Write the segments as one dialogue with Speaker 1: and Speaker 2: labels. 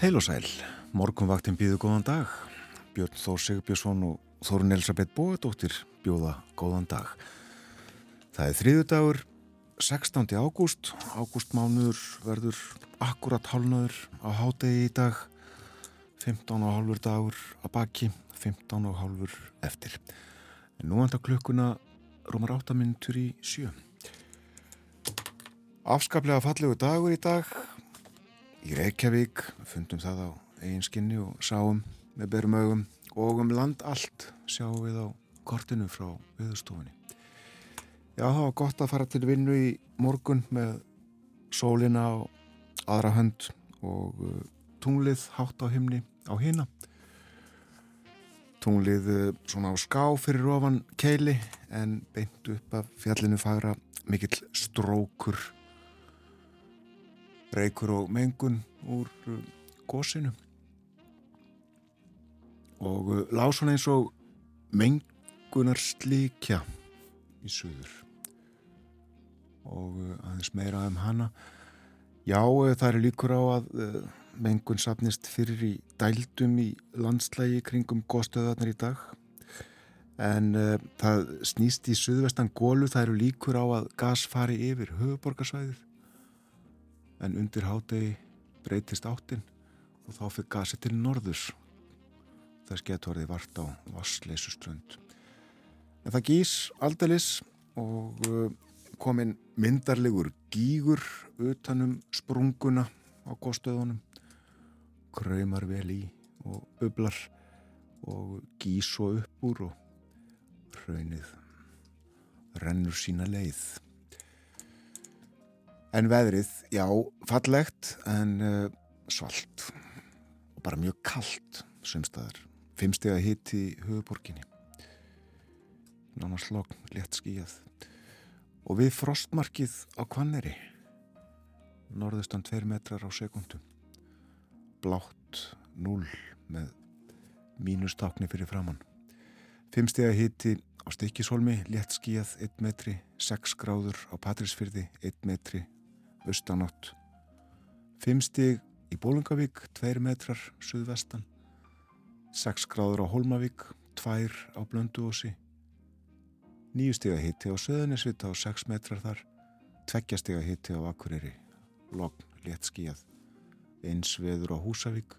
Speaker 1: Heil og sæl, morgunvaktin býðu góðan dag. Björn Þór Sigurbjörnsson og Þórun Elisabeth Bóðardóttir bjóða góðan dag. Það er þriðu dagur, 16. ágúst. Ágústmánuður verður akkurat hálnaður á hádegi í dag. 15 og hálfur dagur að baki, 15 og hálfur eftir. En nú enda klukkuna rómar 8 minntur í sjö. Afskaplega fallegu dagur í dag í Reykjavík, fundum það á eigin skinni og sáum með berum augum og um land allt sjáum við á kortinu frá viðstofunni. Já, það var gott að fara til vinnu í morgun með sólina á aðra hönd og uh, tunglið hátt á himni á hina. Tunglið uh, svona á ská fyrir ofan keili en beint upp af fjallinu fagra mikill strókur reykur og mengun úr uh, gósinu og uh, lág svona eins og mengunar slíkja í suður. Og uh, aðeins meira um hana. Já það er líkur á að mengun sapnist fyrir í dældum í landslægi kringum góðstöðarnar í dag. En uh, það snýst í suðvestan gólu það eru líkur á að gas fari yfir höfuborgarsvæðið en undir hádegi breytist áttinn og þá fyrir gasi til norðurs. Þess getur verið vart á vassleysuströnd. En það gís aldelis og uh, kominn myndarlegur gígur utanum sprunguna á góðstöðunum. Kraumar vel í og bublar og gís svo upp úr og raunnið rennur sína leið. En veðrið, já, fallegt en uh, svalt og bara mjög kallt semstaðar. Fimmstega hitt í höfuborginni. Nána slokn, létt skíjað. Og við frostmarkið á Kvanneri. Norðustan 2 metrar á sekundum. Blátt 0 með mínustákni fyrir framann. Fimmstega hitti á Stikisholmi, létt skíjað 1 metri, 6 gráður á Patrísfyrði, 1 metri austanátt. 5 stig í Bólungavík 2 metrar suðvestan. 6 gráður á Holmavík 2 á Blönduósi. 9 stig að hitti á Söðunisvita á 6 metrar þar. 2 stig að hitti á Akureyri logn, létt skíjað eins veður á Húsavík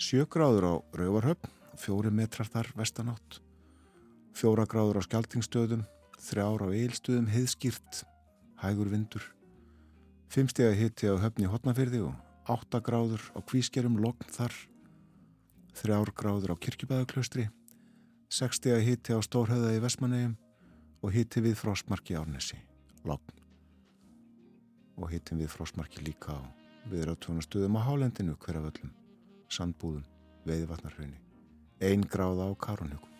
Speaker 1: 7 gráður á Rauvarhöfn 4 metrar þar vestanátt. 4 gráður á Skjaldingstöðum 3 ára á Eilstöðum heiðskýrt hægur vindur 5 steg að hitti á höfni hotnafyrði og 8 gráður á kvískerum logn þar 3 gráður á kirkjubæðaklaustri 6 steg að hitti á stórhauða í Vestmannegjum og hitti við frostmarki árnesi logn. Og hitti við frostmarki líka á viður á hálendinu hverjaföllum sandbúðum, veiðvatnarhraunni 1 gráða á karunhjökum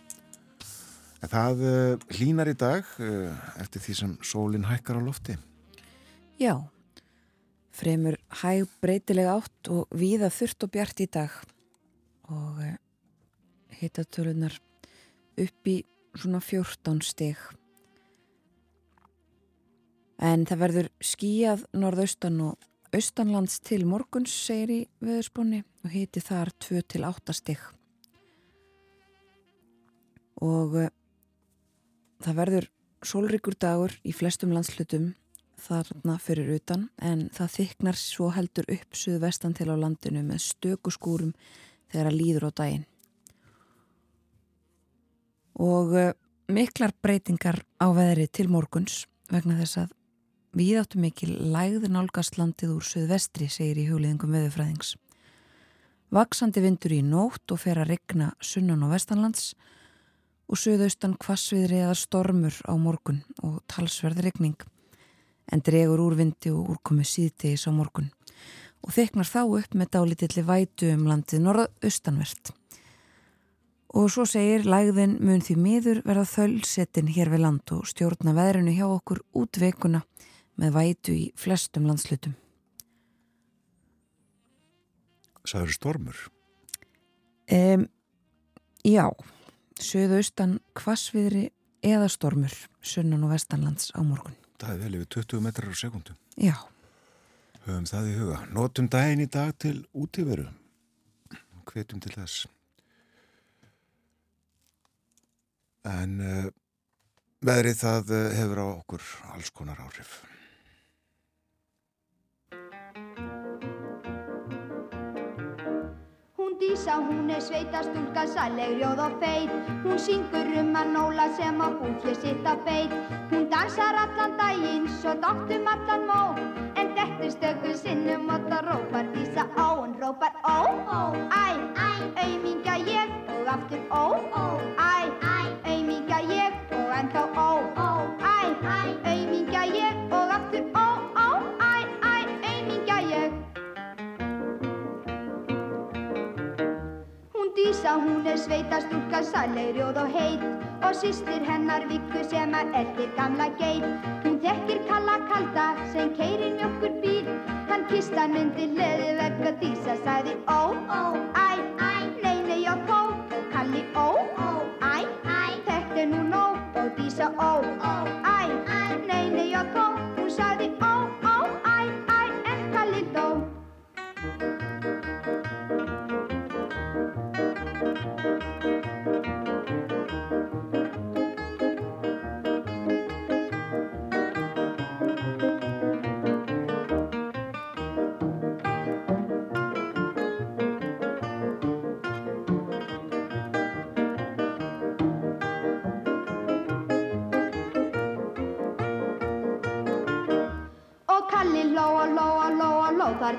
Speaker 1: en það uh, hlínar í dag uh, eftir því sem sólinn hækkar á lofti.
Speaker 2: Já fremur hæg breytileg átt og víða þurft og bjart í dag. Og eh, hitatölunar upp í svona 14 steg en það verður skíjað norðaustan og austanlands til morguns segir í veðurspónni og hiti þar 2 til 8 steg og eh, það verður sólrikur dagur í flestum landslutum þarna fyrir utan en það þyknar svo heldur upp suðvestan til á landinu með stökuskúrum þegar að líður á daginn. Og uh, miklar breytingar á veðri til morguns vegna þess að við áttum ekki lægð nálgast landið úr suðvestri, segir í hugliðingum veðufræðings. Vaksandi vindur í nótt og fer að regna sunnan og vestanlands og suðaustan kvassviðri eða stormur á morgun og talsverð regning en dregur úrvindi og úrkomi síðtegis á morgun og þeknar þá upp með dálítilli vætu um landið norðaustanvert. Og svo segir lægðin mun því miður verða þölsetin hér við land og stjórna veðrinu hjá okkur út vekuna með vætu í flestum landslutum.
Speaker 1: Það eru stormur?
Speaker 2: Um, já, söðaustan kvasviðri eða stormur sunnan og vestanlands á morgun
Speaker 1: það er vel yfir 20 metrar á sekundum.
Speaker 2: Já.
Speaker 1: Höfum það í huga. Notum daginn í dag til útíveru. hvetum til þess. En uh, veðrið það uh, hefur á okkur alls konar áhrif.
Speaker 3: Dísa, hún er sveitastúlka, sæleg, rjóð og feit. Hún syngur um að nóla sem á búflið sitt á feit. Hún dansar allan daginn, svo dáttum allan mó. En þetta stökkur sinnum og það rópar Dísa ó. Hún rópar ó, ó, æ, æ, auðminga ég og aftur ó, ó, æ, æ, auðminga ég og ennþá ó, ó, æ, Dísa, hún er sveitastúlka, sæleg, rjóð og heit og sýstir hennar vikku sem að eldir gamla geit. Hún þekkir kalla kalda sem keirir mjölkur bíl. Hann kist hann undir leði vegg og Dísa sagði ó, ó, æ, æ, nei, nei og þó. Kalli ó, ó, æ, æ, þetta er nú nóg og Dísa ó, ó,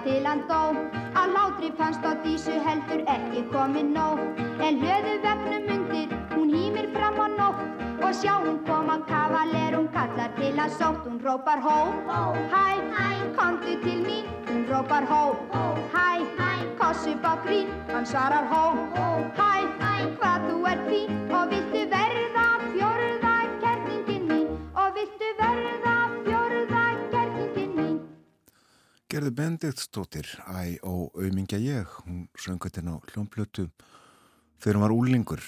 Speaker 3: til hann dó. Að látri fannst á dísu heldur ekki komið nóg. En hlöðu vefnum undir, hún hýmir fram á nótt. Og sjá hún koma kavaler, hún kallar til að sótt. Hún rópar hó, hæ, komdu til mín. Hún rópar hó, hæ, kossu bá grín. Hann svarar hó, hæ, hvað þú ert fín. Og viltu
Speaker 1: Gerði Bendiktsdóttir, æ og auðmingja ég, hún söngut hérna á hljómblötu þegar hún var úlingur.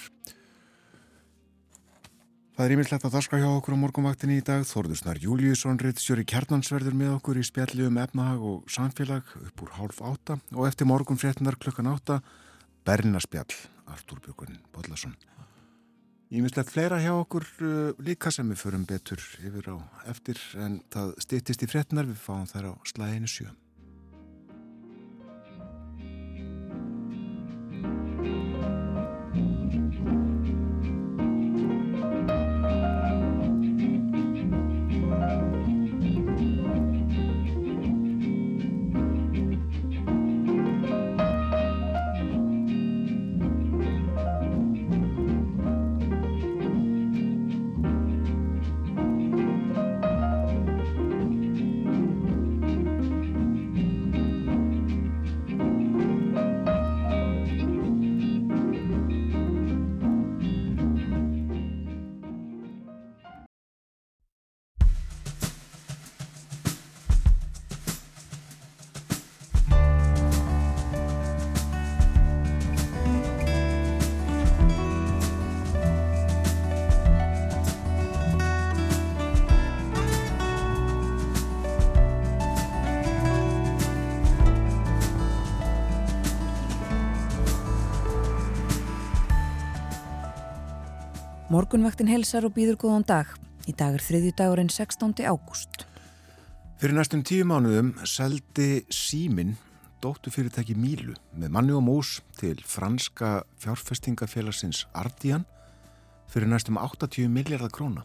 Speaker 1: Það er ímyndilegt að það skal hjá okkur á morgunvaktinni í dag. Þorðusnar Júliusson, Rittstjóri Kjarnansverður með okkur í spjalli um efnahag og samfélag upp úr hálf átta og eftir morgun fréttinar klukkan átta Berlinaspjall, Artúr Björgun Bodlason. Ímyndilegt fleira hjá okkur uh, líka sem við förum betur yfir á eftir en það stýttist í fréttinar, við fáum þær á slæðinu sjö.
Speaker 2: Morgunvaktin helsar og býður góðan dag. Í dag er þriðju dagurinn 16. ágúst.
Speaker 1: Fyrir næstum tíu mánuðum seldi Símin dóttufyrirtæki Mílu með manni og mús til franska fjárfestingafélagsins Ardian fyrir næstum 80 miljardar króna.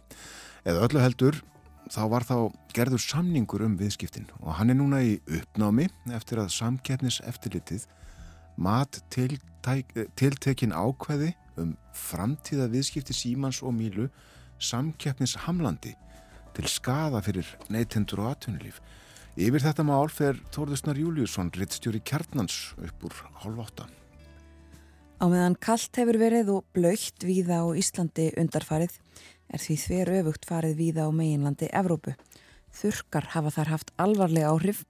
Speaker 1: Eða öllu heldur þá var þá gerður samningur um viðskiptin og hann er núna í uppnámi eftir að samkeppnis eftirlitið mat tiltekin ákveði um framtíða viðskipti Símans og Mílu samkeppnis hamlandi til skaða fyrir neytendur og atvinnulíf. Yfir þetta mál fer Þórðusnar Júliusson, rittstjóri kjarnans upp úr hálf átta.
Speaker 2: Á meðan kallt hefur verið og blöytt víða á Íslandi undarfarið er því þver öfugt farið víða á meginlandi Evrópu. Þurkar hafa þar haft alvarlega áhrif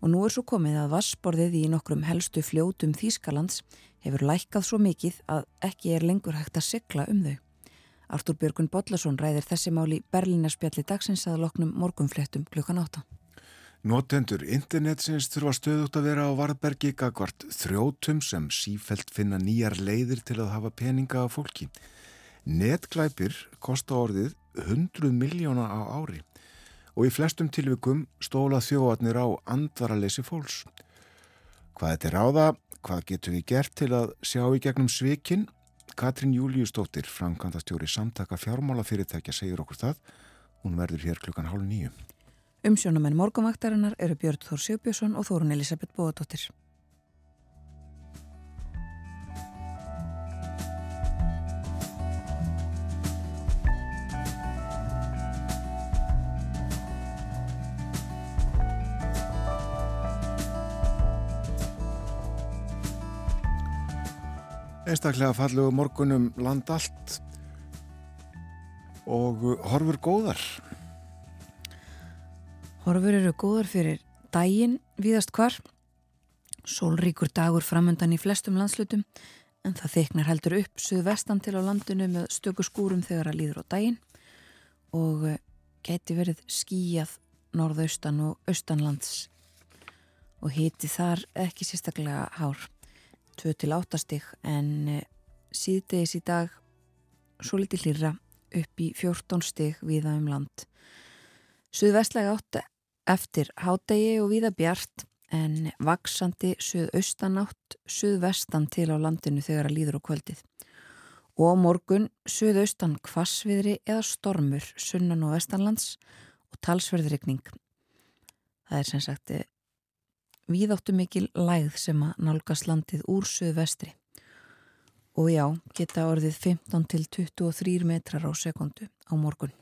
Speaker 2: og nú er svo komið að vassborðið í nokkrum helstu fljótum Þýskalands hefur lækkað svo mikið að ekki er lengur hægt að sigla um þau. Artúr Björgun Bodlason ræðir þessi máli Berlínarspjalli dagsins að loknum morgunfléttum klukkan átta.
Speaker 1: Notendur internetsins þurfa stöðut að vera á varðbergi gagvart þrjótum sem sífelt finna nýjar leiðir til að hafa peninga af fólki. Netglæpir kosta orðið 100 miljóna á ári og í flestum tilvikum stóla þjóðarnir á andvaralesi fólks. Hvað þetta er á það, hvað getur við gert til að sjá í gegnum svikinn? Katrín Júliusdóttir, framkvæmdastjóri samtaka fjármálafyrirtækja, segir okkur það. Hún verður hér klukkan hálf nýju.
Speaker 2: Umsjónamenn morgumvaktarinnar eru Björn Þór Sjöbjörnsson og Þórun Elisabeth Bóðadóttir.
Speaker 1: Einstaklega fallegu morgunum land allt og horfur góðar.
Speaker 2: Horfur eru góðar fyrir daginn viðast hvar. Sólríkur dagur framöndan í flestum landslutum en það þyknar heldur upp suðvestan til á landinu með stöku skúrum þegar að líður á daginn og eh, geti verið skíjað norðaustan og austanlands og hiti þar ekki sérstaklega hár 2-8 stig en eh, síðdegis í dag svo litið hlýra upp í 14 stig viða um land. Suðvestlega átt eftir hádegi og viða bjart en vaksandi suðaustanátt suðvestan til á landinu þegar að líður á kvöldið. Og morgun suðaustan kvassviðri eða stormur sunnan og vestanlands og talsverðrykning. Það er sem sagt eh, víðáttu mikil lægð sem að nálgast landið úr suðvestri. Og já, geta orðið 15 til 23 metrar á sekundu á morgun.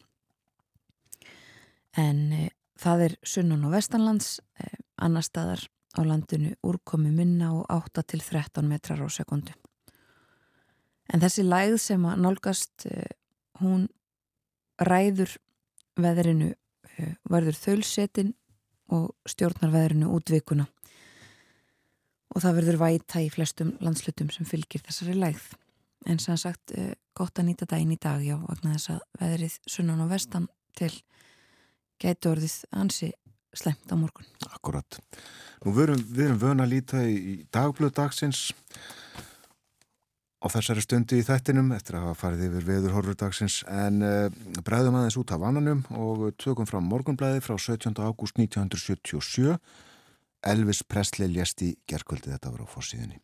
Speaker 2: En e, það er sunnan og vestanlands, e, annar staðar á landinu úrkomi minna og 8 til 13 metrar á sekundu. En þessi lægð sem að nálgast, e, hún ræður veðrinu, verður þölsetin og stjórnar veðrinu útvikuna. Og það verður væta í flestum landslutum sem fylgir þessari lægð. En sem sagt, gott að nýta daginn í dag, já, vegna þess að veðrið sunnan og vestan til gæti orðið ansi slemt á morgun.
Speaker 1: Akkurat. Nú við erum, við vöna að líta í dagblöð dagsins á þessari stundu í þættinum eftir að hafa farið yfir veður horfur dagsins en uh, bregðum aðeins út af vannanum og tökum fram morgunblæði frá 17. ágúst 1977 Elvis Presley lést í gerkvöldi þetta var á fórsíðinni.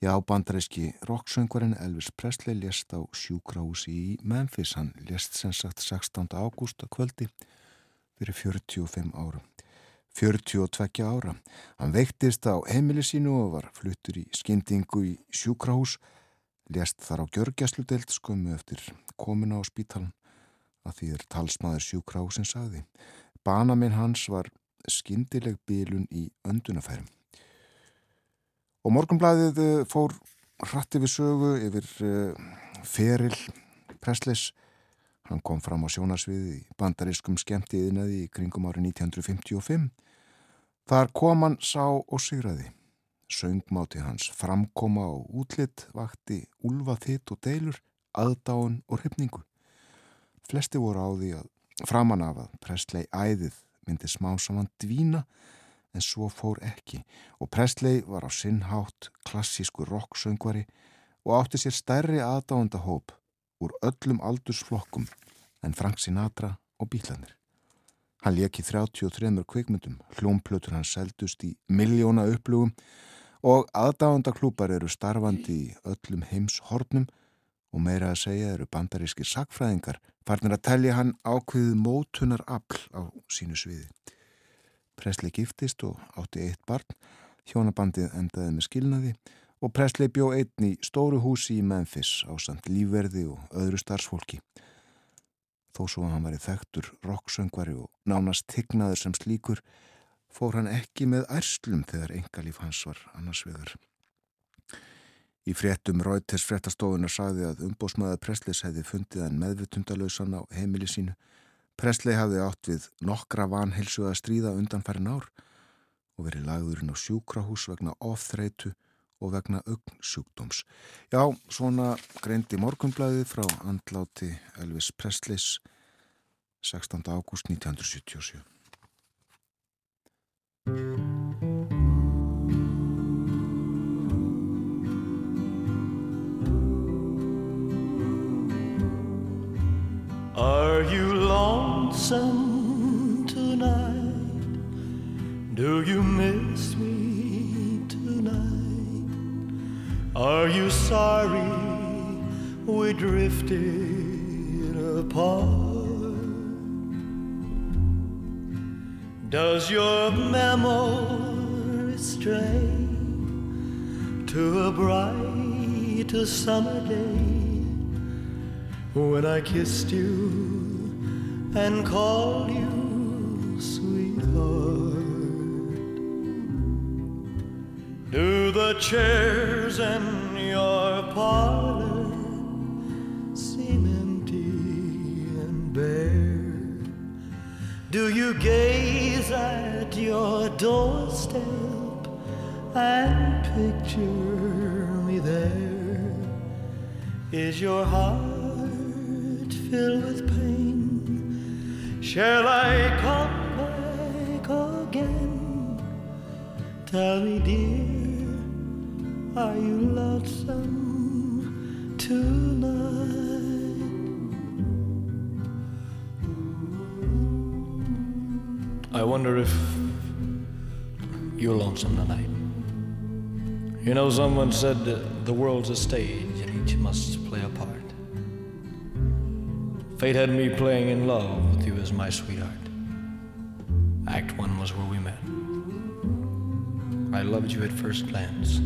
Speaker 1: Já, bandaríski rocksöngvarinn Elvis Presley lést á sjúkrahúsi í Memphis hann lést sem sagt 16. ágúst að kvöldi fyrir 45 árum. 42 ára. Hann veiktist á heimili sínu og var fluttur í skyndingu í sjúkrahús, lést þar á gjörgjæsludelt skömmu eftir komina á spítalan að því er talsmaður sjúkrahúsin sagði. Bana minn hans var skyndileg bílun í öndunafærum. Og morgunblæðið eh, fór hratti við sögu yfir uh, feril Presleys Hann kom fram á sjónarsviði í bandariskum skemmtiðinaði í kringum árið 1955. Þar kom hann sá og sigraði. Söngmáti hans framkoma og útlitt vakti úlfa þitt og deilur, aðdáun og hyfningu. Flesti voru á því að framan af að Presley æðið myndi smá saman dvína en svo fór ekki og Presley var á sinnhátt klassísku rocksöngvari og átti sér stærri aðdáundahóp úr öllum aldursflokkum en Frank Sinatra og bílanir. Hann leki 33 kvikmyndum, hljómplötur hann seldust í miljóna upplugum og aðdáðandaklúpar eru starfandi í öllum heims hornum og meira að segja eru bandarískir sakfræðingar farnir að telja hann ákveðið mótunar afl á sínu sviði. Presli giftist og átti eitt barn, hjónabandið endaði með skilnaði og Presli bjó einn í stóru húsi í Memphis á samt lífverði og öðru starfsfólki þó svo að hann væri þekktur roksöngvari og nánast tignaður sem slíkur fór hann ekki með ærslum þegar engalíf hans var annars viður. Í fréttum Reuters fréttastofunar sagði að umbósmaður Presleis hefði fundið hann meðvitundalösan á heimili sínu. Preslei hafði átt við nokkra vanheilsu að stríða undanfærin ár og verið lagðurinn á sjúkrahús vegna ofþreitu og vegna augnsjúkdóms. Já, svona greindi morgunblæði frá andláti Elvis Presleys 16. ágúst 1977.
Speaker 4: Are you lonesome tonight? Do you miss me tonight? Are you sorry we drifted apart? Does your memory stray to a bright summer day? when I kissed you and called you sweetheart. Do the chairs in your parlor seem empty and bare? Do you gaze at your doorstep and picture me there? Is your heart filled with pain. Shall I come back again? Tell me, dear, are you lonesome tonight? Wonder if you're lonesome tonight. You know, someone said the world's a stage and each must play a part. Fate had me playing in love with you as my sweetheart. Act one was where we met. I loved you at first glance.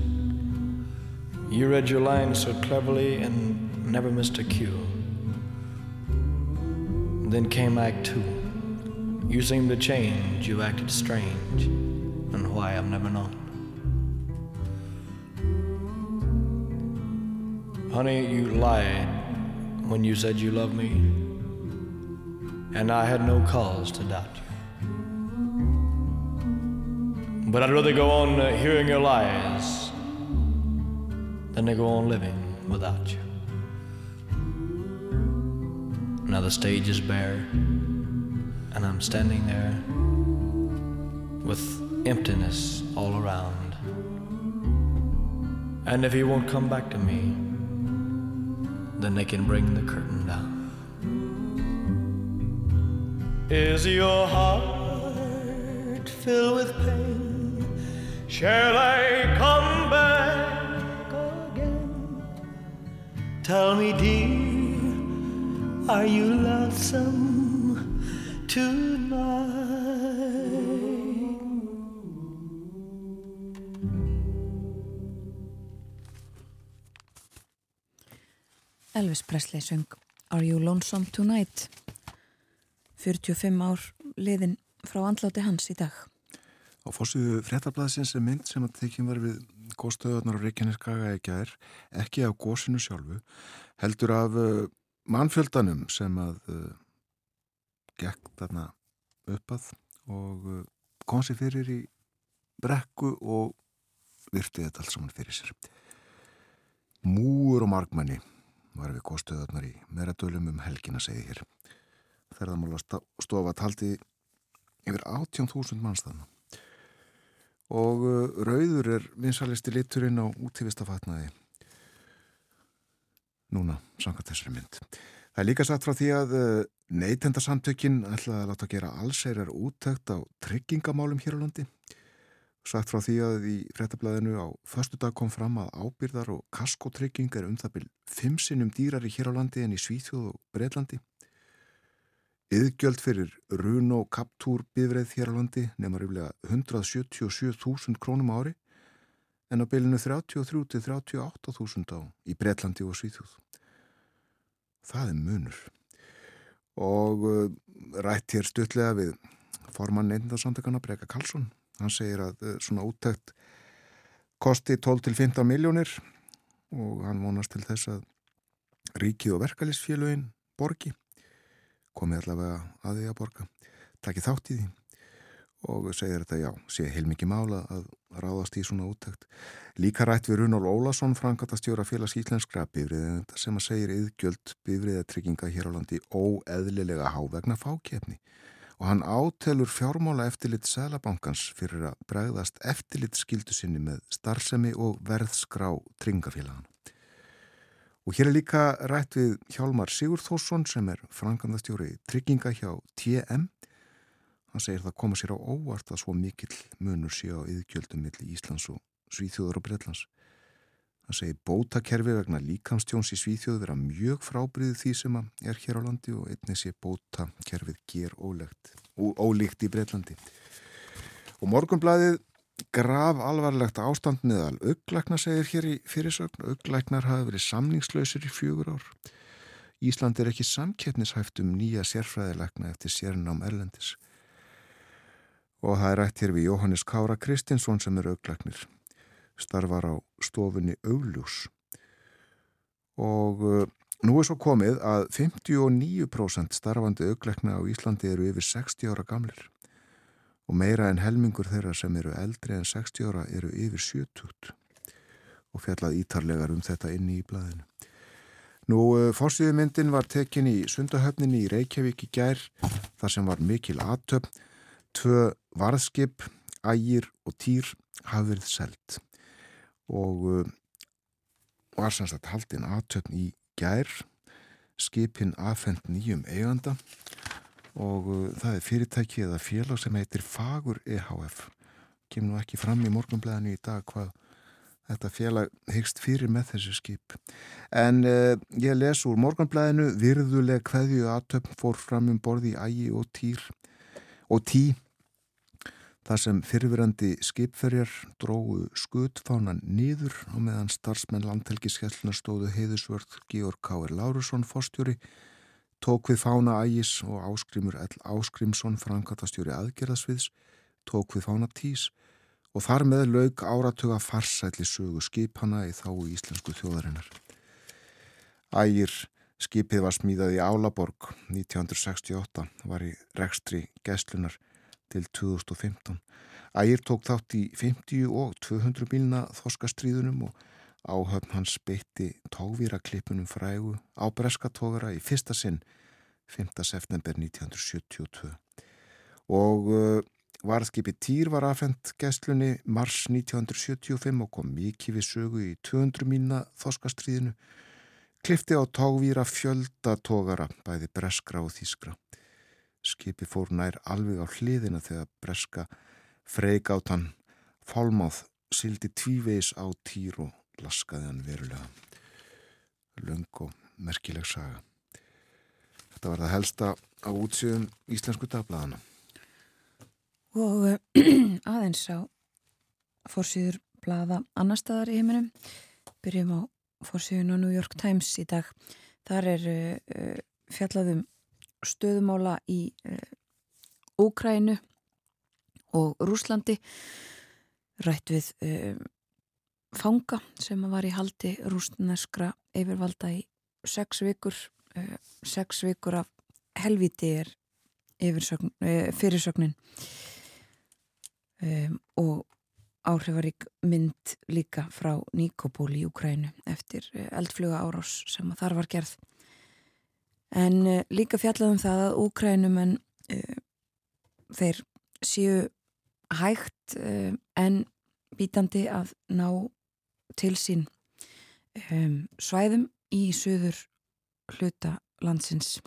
Speaker 4: You read your lines so cleverly and never missed a cue. Then came Act two. You seemed to change, you acted strange, and why I've never known. Honey, you lied when you said you loved me and I had no cause to doubt you. But I'd rather go on uh, hearing your lies than to go on living without you. Now the stage is bare, and I'm standing there with emptiness all around. And if he won't come back to me, then they can bring the curtain down. Is your heart filled with pain? Shall I come back again? Tell me, dear, are you lonesome tonight?
Speaker 2: Elvis Presley söng Are You Lonesome Tonight 45 ár liðin frá andláti hans í dag.
Speaker 1: Á fórsíðu fréttablaðsins er mynd sem að tekjum var við góðstöðunar á Reykjaneskaga ekki að er, ekki af góðsinu sjálfu, heldur af uh, mannfjöldanum sem að uh, gekk þarna uppað og uh, kom sér fyrir í brekku og virti þetta allt saman fyrir sér. Múur og margmenni var við góðstöðunar í meradölum um helgin að segja hér ferðamála stofa taldi yfir 18.000 mannstafna og uh, rauður er vinsalisti liturinn á útífistafatnaði núna samkvæmt þessari mynd. Það er líka satt frá því að uh, neytendarsamtökin ætlaði að láta gera allseirar úttækt á tryggingamálum hér á landi. Satt frá því að í frettablaðinu á förstu dag kom fram að ábyrðar og kaskotrygging er um það byrj fimm sinnum dýrar í hér á landi en í Svíþjóð og Breitlandi. Yðgjöld fyrir Runo Captur bifreið hér á landi nefnir yfirlega 177.000 krónum ári en á bylinu 33-38.000 á í Breitlandi og Svíþjóð. Það er munur. Og uh, rætt hér stutlega við formann neindarsamtökana Breka Karlsson. Hann segir að uh, svona úttækt kosti 12-15 miljónir og hann vonast til þess að ríkið og verkalisfélögin borgi komið allavega að því að borga takið þátt í því og segir þetta já, sé heilmikið mála að ráðast í svona úttækt líka rætt við Runól Ólason frangatastjóra félags íslenskra bifrið sem að segir yðgjöld bifriðatrygginga hér á landi óeðlilega há vegna fákjefni og hann átelur fjármála eftirlit Sælabankans fyrir að bregðast eftirlit skildu sinni með starfsemi og verðskrá tryggingafélagana Og hér er líka rætt við Hjálmar Sigurþórsson sem er frangandastjóri trygginga hjá TM. Hann segir það koma sér á óvart að svo mikill munur sé á yðgjöldum millir Íslands og Svíþjóður og Breitlands. Hann segir bótakerfi vegna líkamstjóns í Svíþjóð vera mjög frábriðið því sem er hér á landi og einnig sé bótakerfið ger ólegt, ólíkt í Breitlandi. Og morgunblæðið Graf alvarlegt ástand meðal auglækna segir hér í fyrirsögn. Auglæknar hafi verið samningslausir í fjögur ár. Ísland er ekki samkeppnishæft um nýja sérfræðilegna eftir sérnám Erlendis. Og það er rætt hér við Jóhannes Kára Kristinsson sem er auglæknir. Starfar á stofunni Augljús. Og uh, nú er svo komið að 59% starfandi auglækna á Íslandi eru yfir 60 ára gamlir og meira en helmingur þeirra sem eru eldri en 60 ára eru yfir 70 og fjallað ítarlegar um þetta inni í blæðinu. Nú, eh, fórsýðumyndin var tekin í sundahöfninni í Reykjavík í gær þar sem var mikil aðtöp, tvö varðskip, ægir og týr hafði verið selt og uh, var semst að haldin aðtöpn í gær, skipin aðfend nýjum eiganda. Og uh, það er fyrirtæki eða félag sem heitir Fagur EHF kemur nú ekki fram í morgunblæðinu í dag hvað þetta félag hyggst fyrir með þessu skip. En uh, ég les úr morgunblæðinu virðuleg hverju aðtöfn fór fram um borði í ægi og týr og tí þar sem fyrirverandi skipferjar dróðu skutfánan nýður og meðan starfsmenn landhelgiskellna stóðu heiðusvörð Georg K.R. Lárusson fórstjóri tók við fána ægis og áskrimur L. Áskrimsson, frangatastjóri aðgerðasviðs, tók við fána tís og þar með laug áratuga farsætli sögu skipana í þá íslensku þjóðarinnar. Ægir skipið var smíðað í Álaborg 1968, var í rekstri gæslunar til 2015. Ægir tók þátt í 50 og 200 bílna þoskastríðunum og Áhöfn hans beitti tóvíraklipunum frægu á breskatógara í fyrsta sinn 5. september 1972 og uh, varðskipi Týr var aðfendt gæstlunni mars 1975 og kom mikið við sögu í 200 mína þoskastriðinu klifti á tóvíra fjöldatógara bæði breskra og þískra skipi fór nær alveg á hliðina þegar breska freigáttan fálmáð sildi tvíveis á Týr og laskaði hann verulega löng og merkileg saga. Þetta var það helsta á útsíðum íslensku dagbladana.
Speaker 2: Og uh, aðeins á fórsýður blada annar staðar í heiminum. Byrjum á fórsýðun á New York Times í dag. Þar er uh, fjallaðum stöðumála í Úkrænu og Rúslandi rætt við fanga sem var í haldi rúsneskra yfirvalda í sex vikur uh, sex vikur af helviti er uh, fyrirsögnin. Um, og áhrifarík mynd líka frá Nikopól í Ukrænu eftir eldfluga árás sem þar var gerð en líka fjallaðum það að Ukrænum en þeir séu hægt en bítandi að ná til sín um, svæðum í söður hluta landsins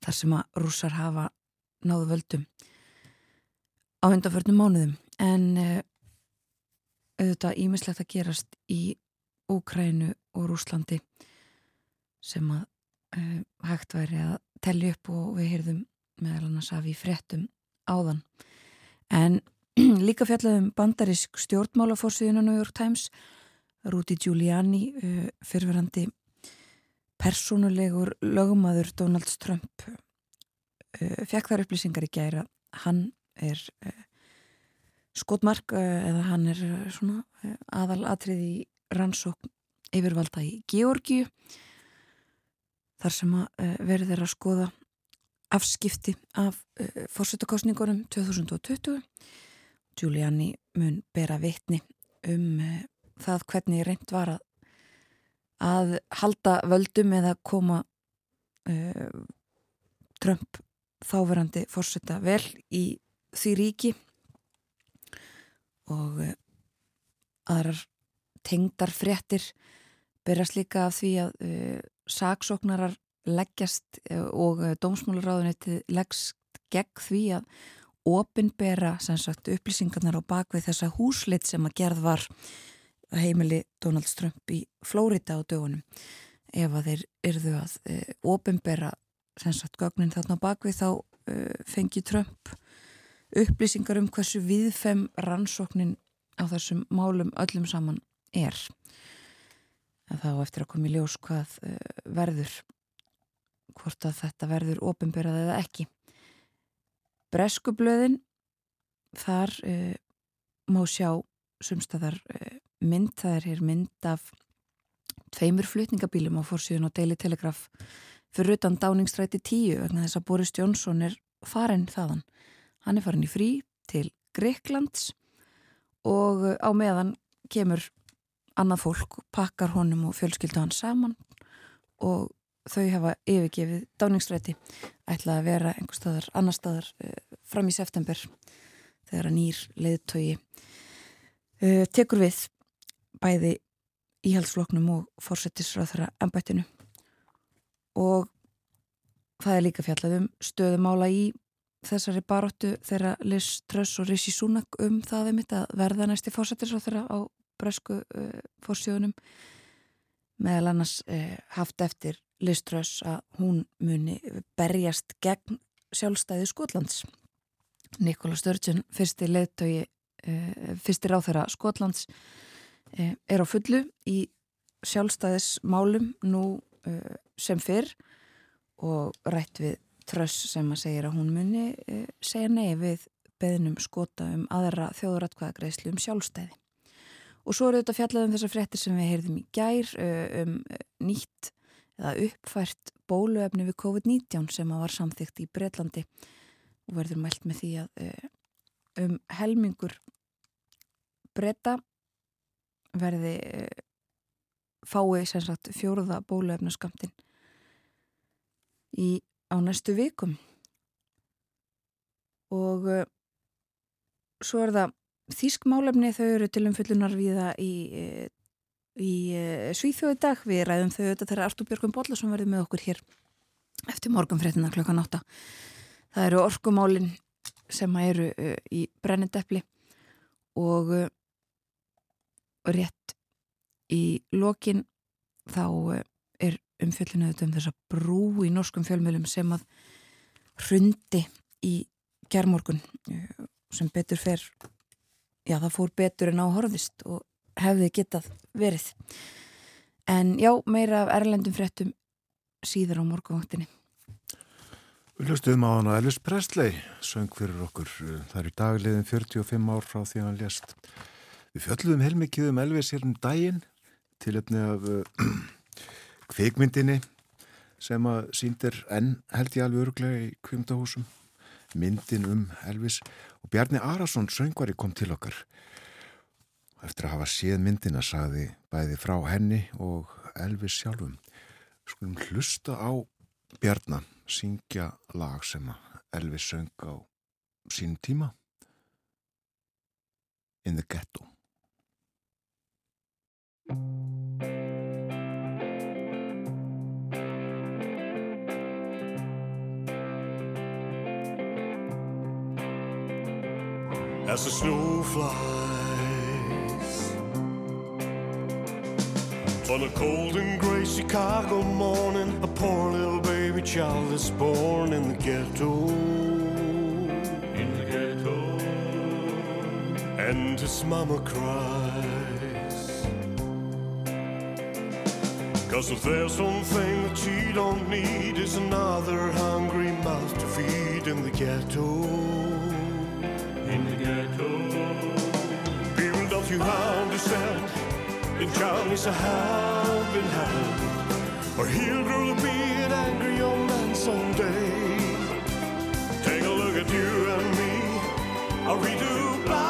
Speaker 2: þar sem að rússar hafa náðu völdum á undanförnum mánuðum. En uh, auðvitað ímislegt að gerast í Úkrænu og Rúslandi sem að uh, hægt væri að tellja upp og við heyrðum meðal annars af í frettum áðan. En líka fjallaðum bandarísk stjórnmálafórsíðun á New York Times. Rudy Giuliani uh, fyrverandi personulegur lögumadur Donald Trump uh, fekk þar upplýsingar í gæra hann er skotmark eða hann er svona aðal atrið í rannsókn yfirvalda í Georgiu þar sem að verður að skoða afskipti af fórsetakostningunum 2020 Giuliani mun bera vitni um uh, það hvernig reynd var að, að halda völdum eða koma uh, Trump þáverandi fórsetta vel í því ríki. Og uh, aðrar tengdar fréttir byrjast líka af því að uh, saksóknarar leggjast uh, og uh, dómsmálaráðunitið leggst gegn því að opinbera sagt, upplýsingarnar á bakvið þessa húslit sem að gerð var heimili Donald Trump í Flórida á dögunum. Ef að þeir yrðu að e, opinbera sagt, gögnin þarna á bakvið þá e, fengi Trump upplýsingar um hversu viðfem rannsóknin á þessum málum öllum saman er að þá eftir að koma í ljós hvað e, verður. Hvort að þetta verður ofinberað eða ekki. Breskublöðin þar uh, má sjá sumstaðar uh, mynd, það er hér mynd af tveimur flutningabílum á fórsíðun og Daily Telegraph fyrir utan Dáningstræti 10 vegna þess að Boris Johnson er farin þaðan. Hann er farin í frí til Greiklands og á meðan kemur annað fólk, pakkar honum og fjölskyldu hann saman og þau hafa yfirgefið dáningsræti ætlaði að vera einhver staðar, annar staðar uh, fram í september þegar að nýr leðtogi uh, tekur við bæði íhaldsfloknum og fórsettisráðara ennbættinu og það er líka fjallað um stöðumála í þessari baróttu þeirra Liz Truss og Rishi Sunak um það að verða næsti fórsettisráðara á bresku uh, fórsjónum meðal annars uh, haft eftir Liströss að hún muni berjast gegn sjálfstæði Skotlands. Nikola Sturgeon, fyrsti leðtögi, eh, fyrsti ráþæra Skotlands, eh, er á fullu í sjálfstæðismálum nú eh, sem fyrr og rætt við Tröss sem að segja að hún muni segja nei við beðnum skota um aðra þjóðuratkvæðagreislu um sjálfstæði. Og svo eru þetta fjallað um þessar fréttir sem við heyrðum í gær um nýtt eða uppfært bóluefni við COVID-19 sem var samþygt í Breitlandi og verður mælt með því að eh, um helmingur breyta verði fái sem sagt fjóruða bóluefnaskamtin í á næstu vikum. Og uh, svo er það þýsk málefni þau eru til umfyllunar viða í uh, í uh, Svíþjóði dag. Við ræðum þau þetta þegar Artur Björgum Bóllarsson verði með okkur hér eftir morgunfréttina klokkan 8. Það eru orkumálin sem eru uh, í brennendepli og rétt í lokin þá er umfjöldinu um þessa brú í norskum fjölmjölum sem að hrundi í gerðmorgun sem betur fer já það fór betur en áhorðist og hefði getað verið. En já, meira af erlendum fréttum síður á morgunvaktinni.
Speaker 1: Við hlustum á hana Elvis Presley, söng fyrir okkur. Það er í dagliðin 45 ár frá því hann lést. Við fjöldluðum heilmikið um Elvis hér um daginn til efni af uh, kveikmyndinni sem að síndir enn held ég alveg öruglega í kvimtahúsum myndin um Elvis og Bjarni Arason söngvari kom til okkar Eftir að hafa séð myndina saði bæði frá henni og Elvis sjálfum. Skulum hlusta á Bjarnar syngja lag sem Elvis söng á sín tíma. In the Ghetto. As the snow flies On a cold and gray Chicago morning, a poor little baby child is born in the ghetto. In the ghetto. And his mama cries. Cause if there's one thing that she don't need is another hungry mouth to feed in the ghetto. You understand? The child needs a helping hand, or he'll grow to be an angry young man someday. Take a look at you and me. Are we too blind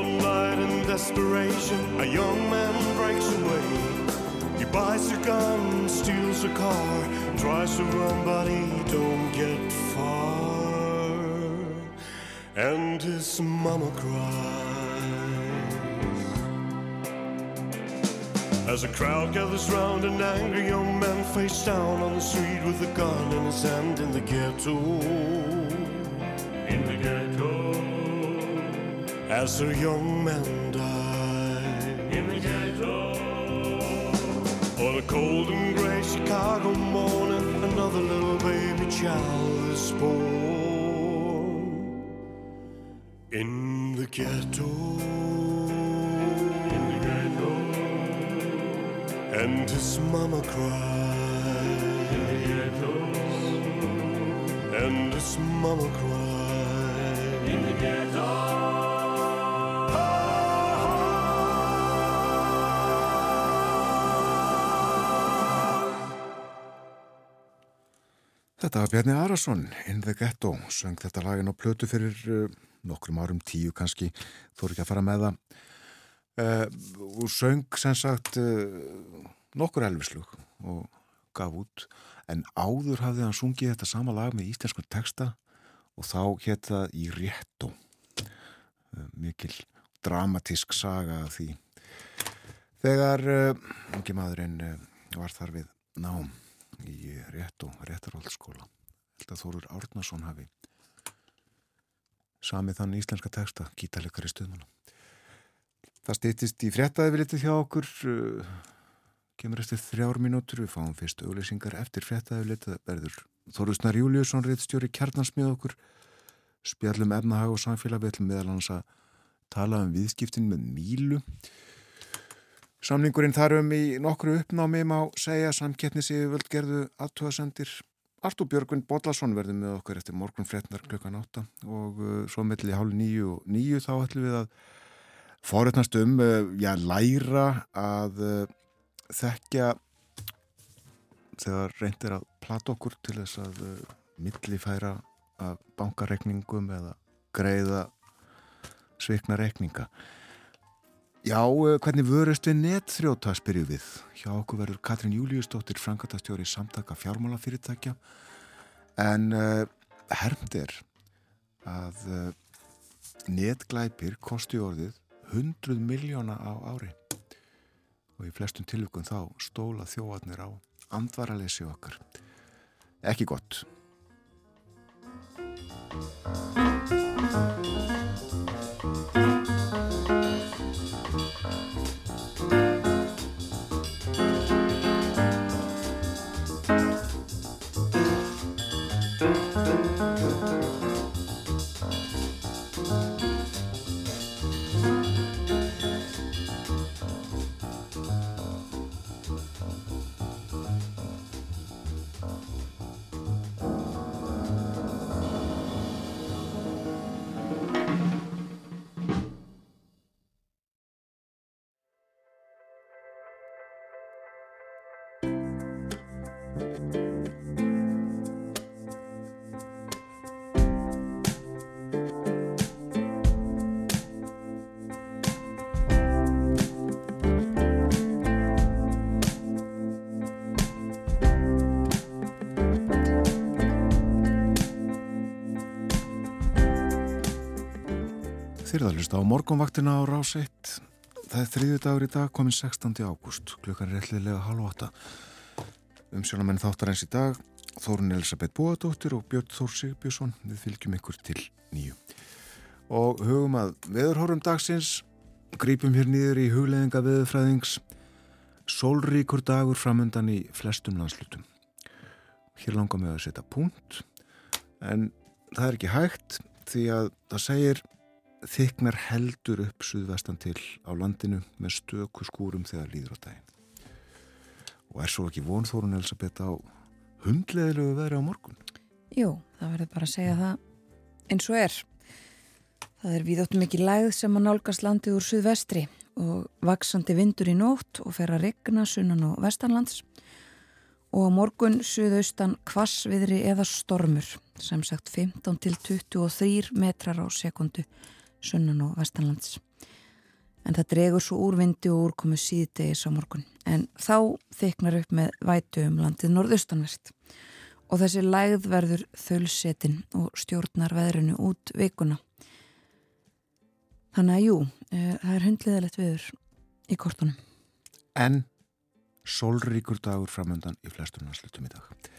Speaker 5: night in desperation, a young man breaks away. He buys a gun, steals a car, tries to run, but he don't get far. And his mama cries. As a crowd gathers round, an angry young man face down on the street with a gun in his hand in the ghetto. In the ghetto. As a young man On a cold and gray Chicago morning, another little baby child is born. In the ghetto. In the ghetto. And his mama cried. In the. And his mama cried. In the ghetto.
Speaker 1: Þetta var Bjarni Arason, In the Ghetto, söng þetta lagin á plötu fyrir uh, nokkrum árum, tíu kannski, þóru ekki að fara með það. Uh, og söng sem sagt uh, nokkur elvislug og gaf út, en áður hafði hann sungið þetta sama lag með íslensku texta og þá hétt það í réttó. Uh, mikil dramatísk saga því. Þegar ungi maðurinn var þar við nám í rétt og réttarhóllskóla held að Þórur Árnason hafi samið þann íslenska texta gítalegari stuðmanna það stýttist í fréttaði við litið hjá okkur uh, kemur eftir þrjár mínútur. Við fáum fyrst auglýsingar eftir fréttaði við litið verður Þórur Snar Júliusson réttstjóri kjarnansmið okkur. Spjallum efnahag og samfélag. Við ætlum meðal hans að tala um viðskiptin með mílu Samningurinn þarum í nokkru uppnámi má segja samkettnis yfir völd gerðu aðtöðasendir. Artúr Björgvin Bodlason verður með okkur eftir morgun frétnar klukkan átta og uh, svo melli hálf nýju og nýju þá ætlum við að forutnast um, uh, já, læra að uh, þekkja þegar reyndir að plata okkur til þess að millifæra að bankarekningum eða greiða svikna rekninga. Já, hvernig vörust við netþrjóta spyrju við. Hjá okkur verður Katrín Júliusdóttir frangatastjóri samtaka fjármálafyrirtækja en uh, hermd er að uh, netglæpir kosti orðið 100 miljóna á ári og í flestum tilvíkun þá stóla þjóðarnir á andvaralessi okkar. Ekki gott. Þið erum að hlusta á morgunvaktina á rás 1. Það er þriðju dagur í dag, komin 16. ágúst, klukkan er réttilega halv 8. Umsjónamenn þáttar eins í dag, Þórun Elisabeth Bóadóttir og Björn Þór Sigbjörnsson. Við fylgjum ykkur til nýju. Og hugum að veðurhórum dagsins, grípum hér nýður í hugleðinga veðurfræðings, sólríkur dagur framöndan í flestum landslutum. Hér langar við að setja punkt, en það er ekki hægt því að það segir þyknar heldur upp suðvestan til á landinu með stöku skúrum þegar líður á daginn. og er svo ekki vonþórun Elisabeth á hundleðilegu veðri á morgun?
Speaker 2: Jú, það verður bara að segja það eins og er. Það er viðóttum ekki lægð sem að nálgast landið úr suðvestri og vaksandi vindur í nótt og fer að regna sunnan og vestanlands og á morgun suðaustan kvassviðri eða stormur sem sagt 15 til 23 metrar á sekundu sunnan og vestanlands. En það dregur svo úrvindi og úrkomu síðdegis á morgun en þá þyknar upp með vætu um landið norðaustanvert og þessi lægð verður þölsetin og stjórnar veðrinu út vikuna. Þannig að jú, uh, það er hundliðilegt viður í kortunum.
Speaker 1: En sólríkur dagur framöndan í flestum næslutum í dag.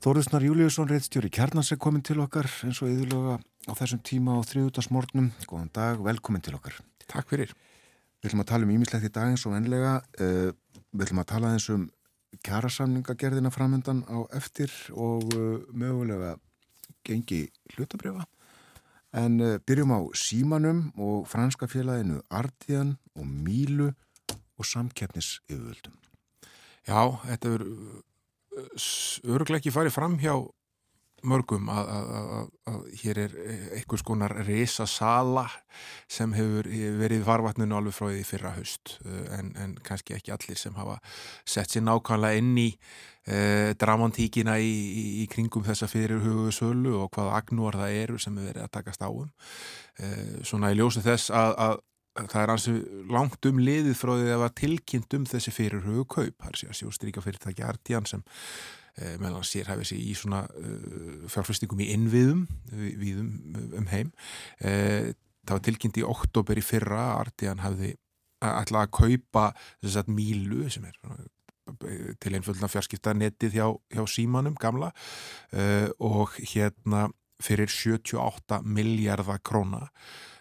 Speaker 1: Þóruðsnar Júliusson reyðstjóri Kjarnans er komin til okkar eins og yðurlega á þessum tíma á þriðutarsmórnum. Góðan dag, velkomin til okkar.
Speaker 6: Takk fyrir.
Speaker 1: Við ætlum að tala um ímislegt í dag eins og enlega. Uh, við ætlum að tala eins um kjærasamningagerðina framöndan á eftir og uh, mögulega gengi hlutabriða. En uh, byrjum á Símanum og franska félaginu Ardian og Mílu og samkeppnis yfirvöldum.
Speaker 6: Já, þetta er öruglega ekki farið fram hjá mörgum að, að, að, að hér er einhvers konar resa sala sem hefur verið varvatninu alveg frá því fyrra haust en, en kannski ekki allir sem hafa sett sér nákvæmlega inn í eh, dramantíkina í, í, í kringum þessa fyrir huguðu sölu og hvaða agnúar það eru sem hefur verið að takast á um. Eh, svona í ljósi þess að það er hansi langt um liðið frá því að það var tilkynnt um þessi fyrir hugu kaup, það er sér sjóstríka fyrirtæki Artian sem eh, meðan sér hafið sér í svona uh, fjárfæstingum í innviðum við, um heim. Eh, það var tilkynnt í oktober í fyrra Artian hafði ætlað að kaupa þess að mílu sem er til einföldna fjarskipta netið hjá, hjá símanum gamla og hérna fyrir 78 miljardar króna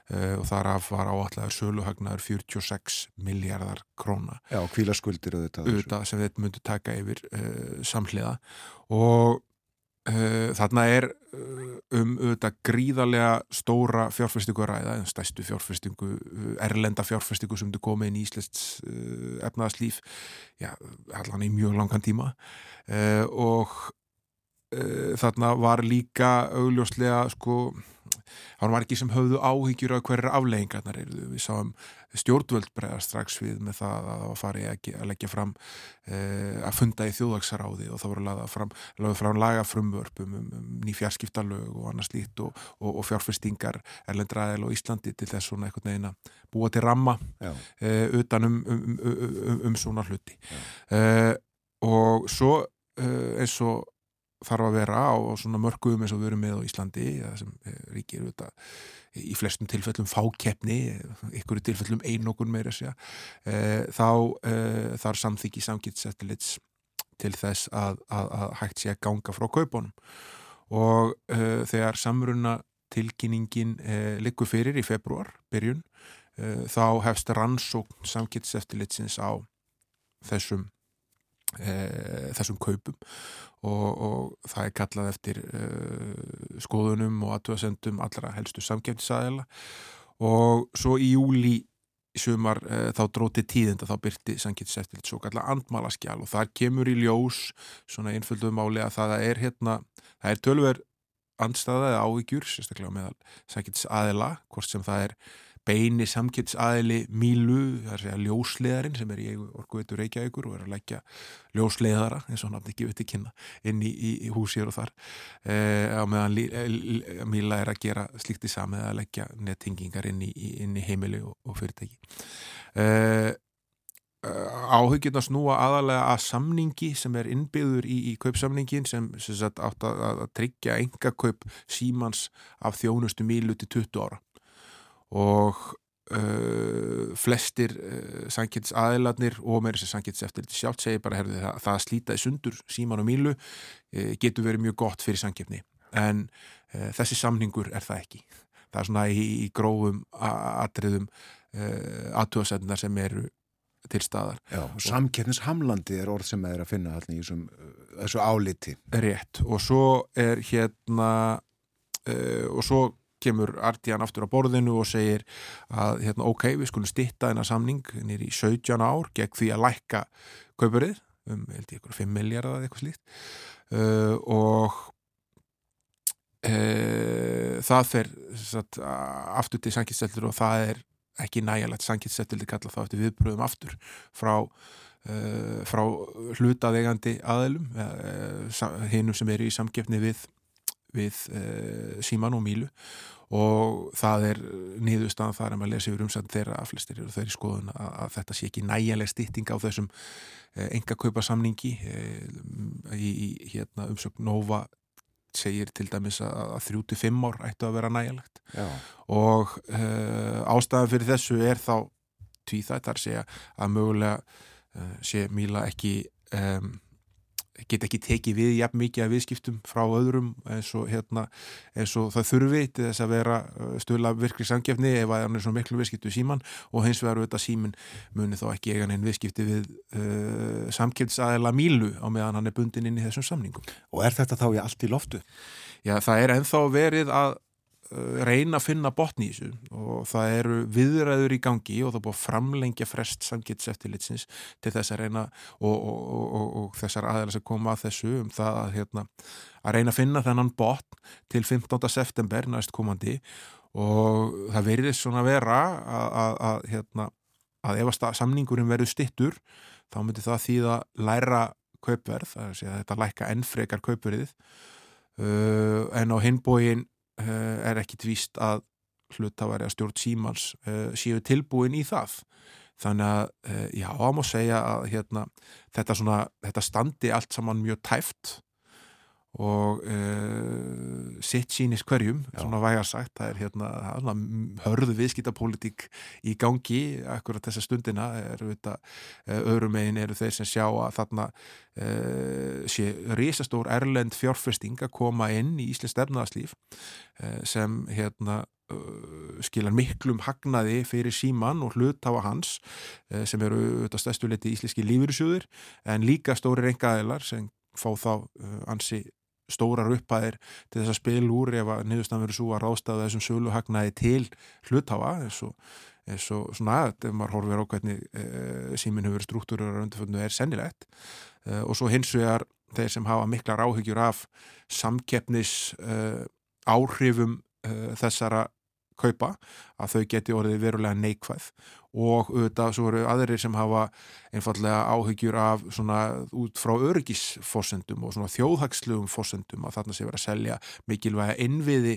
Speaker 6: og þar af var áallega söluhagnaður 46 miljardar króna.
Speaker 1: Já, kvíla skuldir auðvitað.
Speaker 6: Auðvitað sem þetta myndi taka yfir uh, samhliða og uh, þarna er um auðvitað gríðarlega stóra fjárfestingu að ræða, en stæstu fjárfestingu, erlenda fjárfestingu sem þú komið inn í Íslands efnaðarslíf, já, allan í mjög langan tíma og þarna var líka augljóslega sko það var margir sem höfðu áhyggjur af hverjar afleggingarnar eru við sáum stjórnvöld bregðar strax við með það að það var farið að, leggja fram eh, að funda í þjóðvaksaráði og það voru lagað fram, fram lagafrumvörpum um, um ný fjarskiptalög og annars lít og, og, og fjárfestingar Erlendraðil og Íslandi til þess svona einhvern veginn að búa til ramma eh, utan um, um, um svona hluti. Eh, og svo eins og þarf að vera á svona mörgum eins og við erum með á Íslandi sem ríkir auðvitað í flestum tilfellum fákeppni ykkur tilfellum einokun meira segja, e, þá e, þar samþyggi samgitsettilits til þess að, að, að hægt sé að ganga frá kaupunum. Og e, þegar samruna tilkynningin likur fyrir í februar, byrjun þá hefst rannsókn samgitsettilitsins á þessum þessum kaupum. Og, og það er kallað eftir e, skoðunum og aðtöðasendum allra helstu samkjöfnisæðila og svo í júli sumar e, þá dróti tíðenda þá byrti samkjöfnisæftilt svo kallar andmálaskjál og þar kemur í ljós svona einföldu máli að það er hérna, það er tölver andstaða eða ávíkjur, sérstaklega meðal samkjöfnisæðila, hvort sem það er beini samkjöldsaðili Mílu, það er að segja ljósleðarinn sem er í orguðitur Reykjavíkur og er að leggja ljósleðara, eins og náttúrulega ekki viti kynna, inn í, í, í húsir og þar. Eh, á meðan eh, Míla er að gera slikt í samið að leggja nettingingar inn í, í heimili og, og fyrirtæki. Eh, áhugjurna snúa aðalega að samningi sem er innbyður í, í kaupsamningin sem, sem sagt, átt að, að tryggja enga kaup símans af þjónustu Mílu til 20 ára og uh, flestir uh, sankins aðiladnir og meira sem sankins eftir þetta sjálft segir bara herði, það, það slítaði sundur síman og mílu uh, getur verið mjög gott fyrir sankjöfni en uh, þessi samningur er það ekki það er svona í, í grófum atriðum uh, aðtjóðsendnar sem eru til staðar.
Speaker 1: Já, samkeppnishamlandi er orð sem er að finna allir í þessum, uh, þessu áliti.
Speaker 6: Rétt og svo er hérna og svo kemur Artian aftur á borðinu og segir að hérna, ok, við skulum stitta þennar samning nýri í 17 ár gegn því að lækka kaupurið um held ég ykkur 5 miljardar eða eitthvað slíkt. Uh, og uh, það fer satt, aftur til sangiðseldur og það er ekki nægjalegt sangiðseldur kalla þá eftir viðbröðum aftur frá uh, frá hlutaðegandi aðelum uh, hinnum sem eru í samgefni við, við uh, síman og mílu. Og það er nýðustan þar að maður lesi yfir umsætt þeirra að flestir eru þeirri skoðun að, að þetta sé ekki nægjaleg stýtting á þessum enga kaupa samningi í, í hérna, umsökn Nova segir til dæmis að 35 ár ættu að vera nægjalegt
Speaker 1: Já.
Speaker 6: og ástæðan fyrir þessu er þá tvíþætt. Þar segja að mögulega sé Míla ekki um, get ekki tekið við jafn mikið af viðskiptum frá öðrum eins og, hérna, eins og það þurfi til þess að vera stöðla virkri samgefni ef að hann er svo miklu viðskiptu síman og hins vegar auðvitað símin muni þá ekki eigan einn viðskipti við uh, samkefnsæðila Mílu á meðan hann er bundin inn í þessum samningum.
Speaker 1: Og er þetta þá í allt í loftu?
Speaker 6: Já, það er enþá verið að reyna að finna botni í þessu og það eru viðræður í gangi og það búið að framlengja frest samgetseftilitsins til þess að reyna og, og, og, og þessar aðeins að koma að þessu um það að, hérna, að reyna að finna þennan botn til 15. september næst komandi og það verður svona vera að, að, að hérna, ef að samningurinn verður stittur þá myndir það þýða læra kaupverð, það er að þetta lækka ennfrekar kaupverðið uh, en á hinbógin Eh, er ekki tvíst að hlutafæri að stjórn símans uh, séu tilbúin í það. Þannig að uh, já, það má segja að hérna, þetta, svona, þetta standi allt saman mjög tæft og uh, sitt sínis hverjum, já. svona vægarsagt það er hérna hörðu viðskiptapólitík í gangi akkurat þessa stundina er þetta, öðrum megin eru þeir sem sjá að þarna sé risastór erlend fjárfesting að koma inn í Íslands stefnaðarslíf sem hérna skilar miklum hagnaði fyrir síman og hlutafa hans sem eru auðvitað stæstuleiti íslenski lífyrirsjóður en líka stóri reyngaðilar sem fá þá ansi stórar upphæðir til þess að spil úr ef að niðurstan verður svo að rástaða þessum sölu hagnaði til hlutafa eins og, eins og svona aðeins ef maður horfir á hvernig e, símin hefur struktúrur og undirföndu er sennilegt. E, og svo hins vegar þeir sem hafa miklar áhyggjur af samkeppnis e, áhrifum þessara kaupa að þau geti orðið verulega neikvæð og auðvitað svo eru aðrir sem hafa einfallega áhyggjur af svona út frá örgisfossendum og svona þjóðhagslugum fossendum að þarna sé verið að selja mikilvæga innviði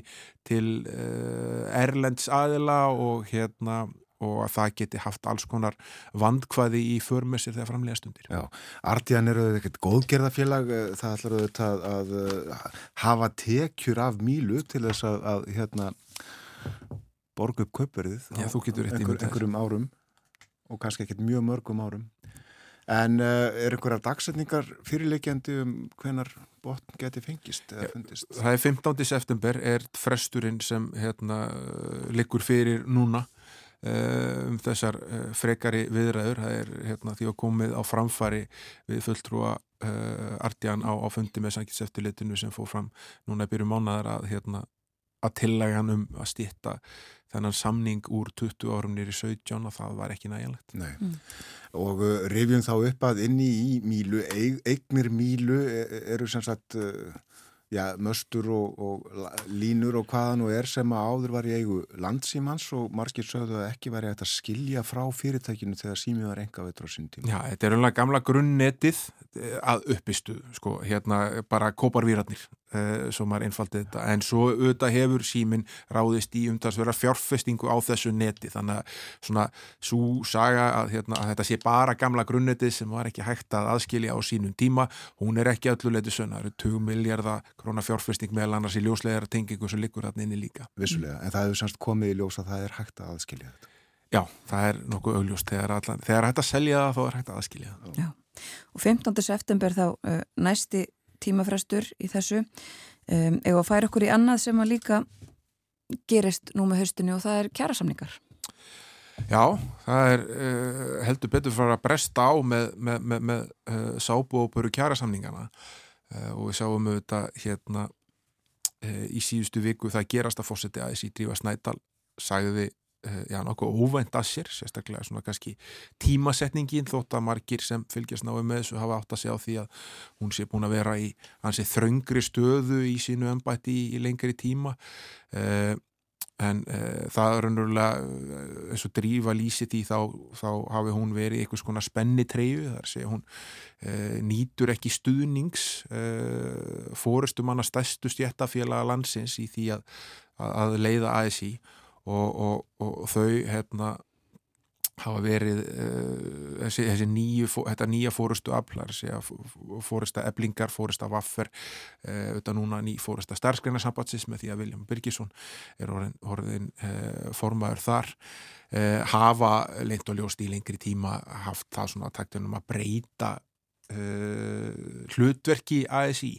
Speaker 6: til uh, Erlends aðila og hérna og að það geti haft alls konar vandkvæði í förmessir þegar framlega stundir.
Speaker 1: Já, Artíðan eru ekkert góðgerðafélag, eh, það ætlar auðvitað að, að eh, hafa tekjur af mílu til þess að, að hérna borga upp kaupverðið
Speaker 6: Já, einhver,
Speaker 1: einhverjum árum og kannski ekkert mjög mörgum árum en uh, er einhverjar dagsetningar fyrirleikjandi um hvenar botn geti fengist eða fundist?
Speaker 6: Það er 15. september er fresturinn sem hérna, liggur fyrir núna uh, um þessar uh, frekari viðræður það er hérna, því að komið á framfari við fulltrúa artjan á, á fundi með sangiseftilitinu sem fór fram núna byrju mánuðar að hérna að tillægan um að stýtta þennan samning úr 20 árum nýri 17 og það var ekki nægjanlegt.
Speaker 1: Nei. Mm. Og uh, rifjum þá upp að inni í Mílu, eignir Mílu e, e, eru sem sagt uh, já, möstur og, og línur og hvaða nú er sem að áður var í eigu landsímans og margir sögðu að ekki væri að skilja frá fyrirtækinu þegar símið var enga veitur á sín tíma.
Speaker 6: Já, þetta er umlega gamla grunnnetið eh, að uppistu, sko, hérna bara kóparvýratnir uh, svo maður einfaldið þetta, en svo auðvitað hefur símin ráðist í umtalsverða fjárfestingu á þessu neti, þannig að svona svo saga að, hérna, að þetta sé bara gamla grunnetið sem var ekki hægt að aðskilja á sínum tíma, hún er ekki ölluleiti sönna, það eru 2 miljardar krónar fjárfesting meðal annars í ljóslegar tengingu sem liggur hann inni líka.
Speaker 1: Vissulega, en það hefur semst komið í ljós að það er hægt að aðskilja þetta.
Speaker 6: Já, það er nokkuð augljóst, þegar, allan, þegar hægt að selja það þá er hægt að aðskilja það.
Speaker 2: Já, og 15. september þá uh, næsti tímafrestur í þessu um, eða að færa okkur í annað sem að líka gerist nú með höstinu og það er kjærasamningar
Speaker 6: Já, það er uh, heldur betur frá að bresta á með, með, með, með uh, sábú og böru kjærasamningana uh, og við sáum auðvitað hérna uh, í síðustu viku það gerast að fórseti að þessi Drífa Snædal sagði uh, já, nokkuð óvænt að sér, sérstaklega svona kannski tímasetningin þótt að margir sem fylgjast náðu með þessu hafa átt að segja á því að hún sé búin að vera í hansi þröngri stöðu í sínu ennbætti í, í lengri tíma en uh, það er raunverulega eins og drífa lýsit í þá, þá hafi hún verið einhvers konar spenni treyju þar sé hún uh, nýtur ekki stuðnings uh, fórestum hann að stæstu stjættafélaga landsins í því að, að leiða ASI og, og, og þau hérna hafa verið uh, þessi, þessi nýju, þetta nýja fórustu aflar, fórusta eblingar, fórusta vaffer uh, auðvitað núna ný fórusta starfsgreinarsambatsins með því að Viljum Birgisson er orðin, orðin uh, formaður þar hafa leint og ljóst í lengri tíma haft það svona taktunum að breyta hlutverki ASI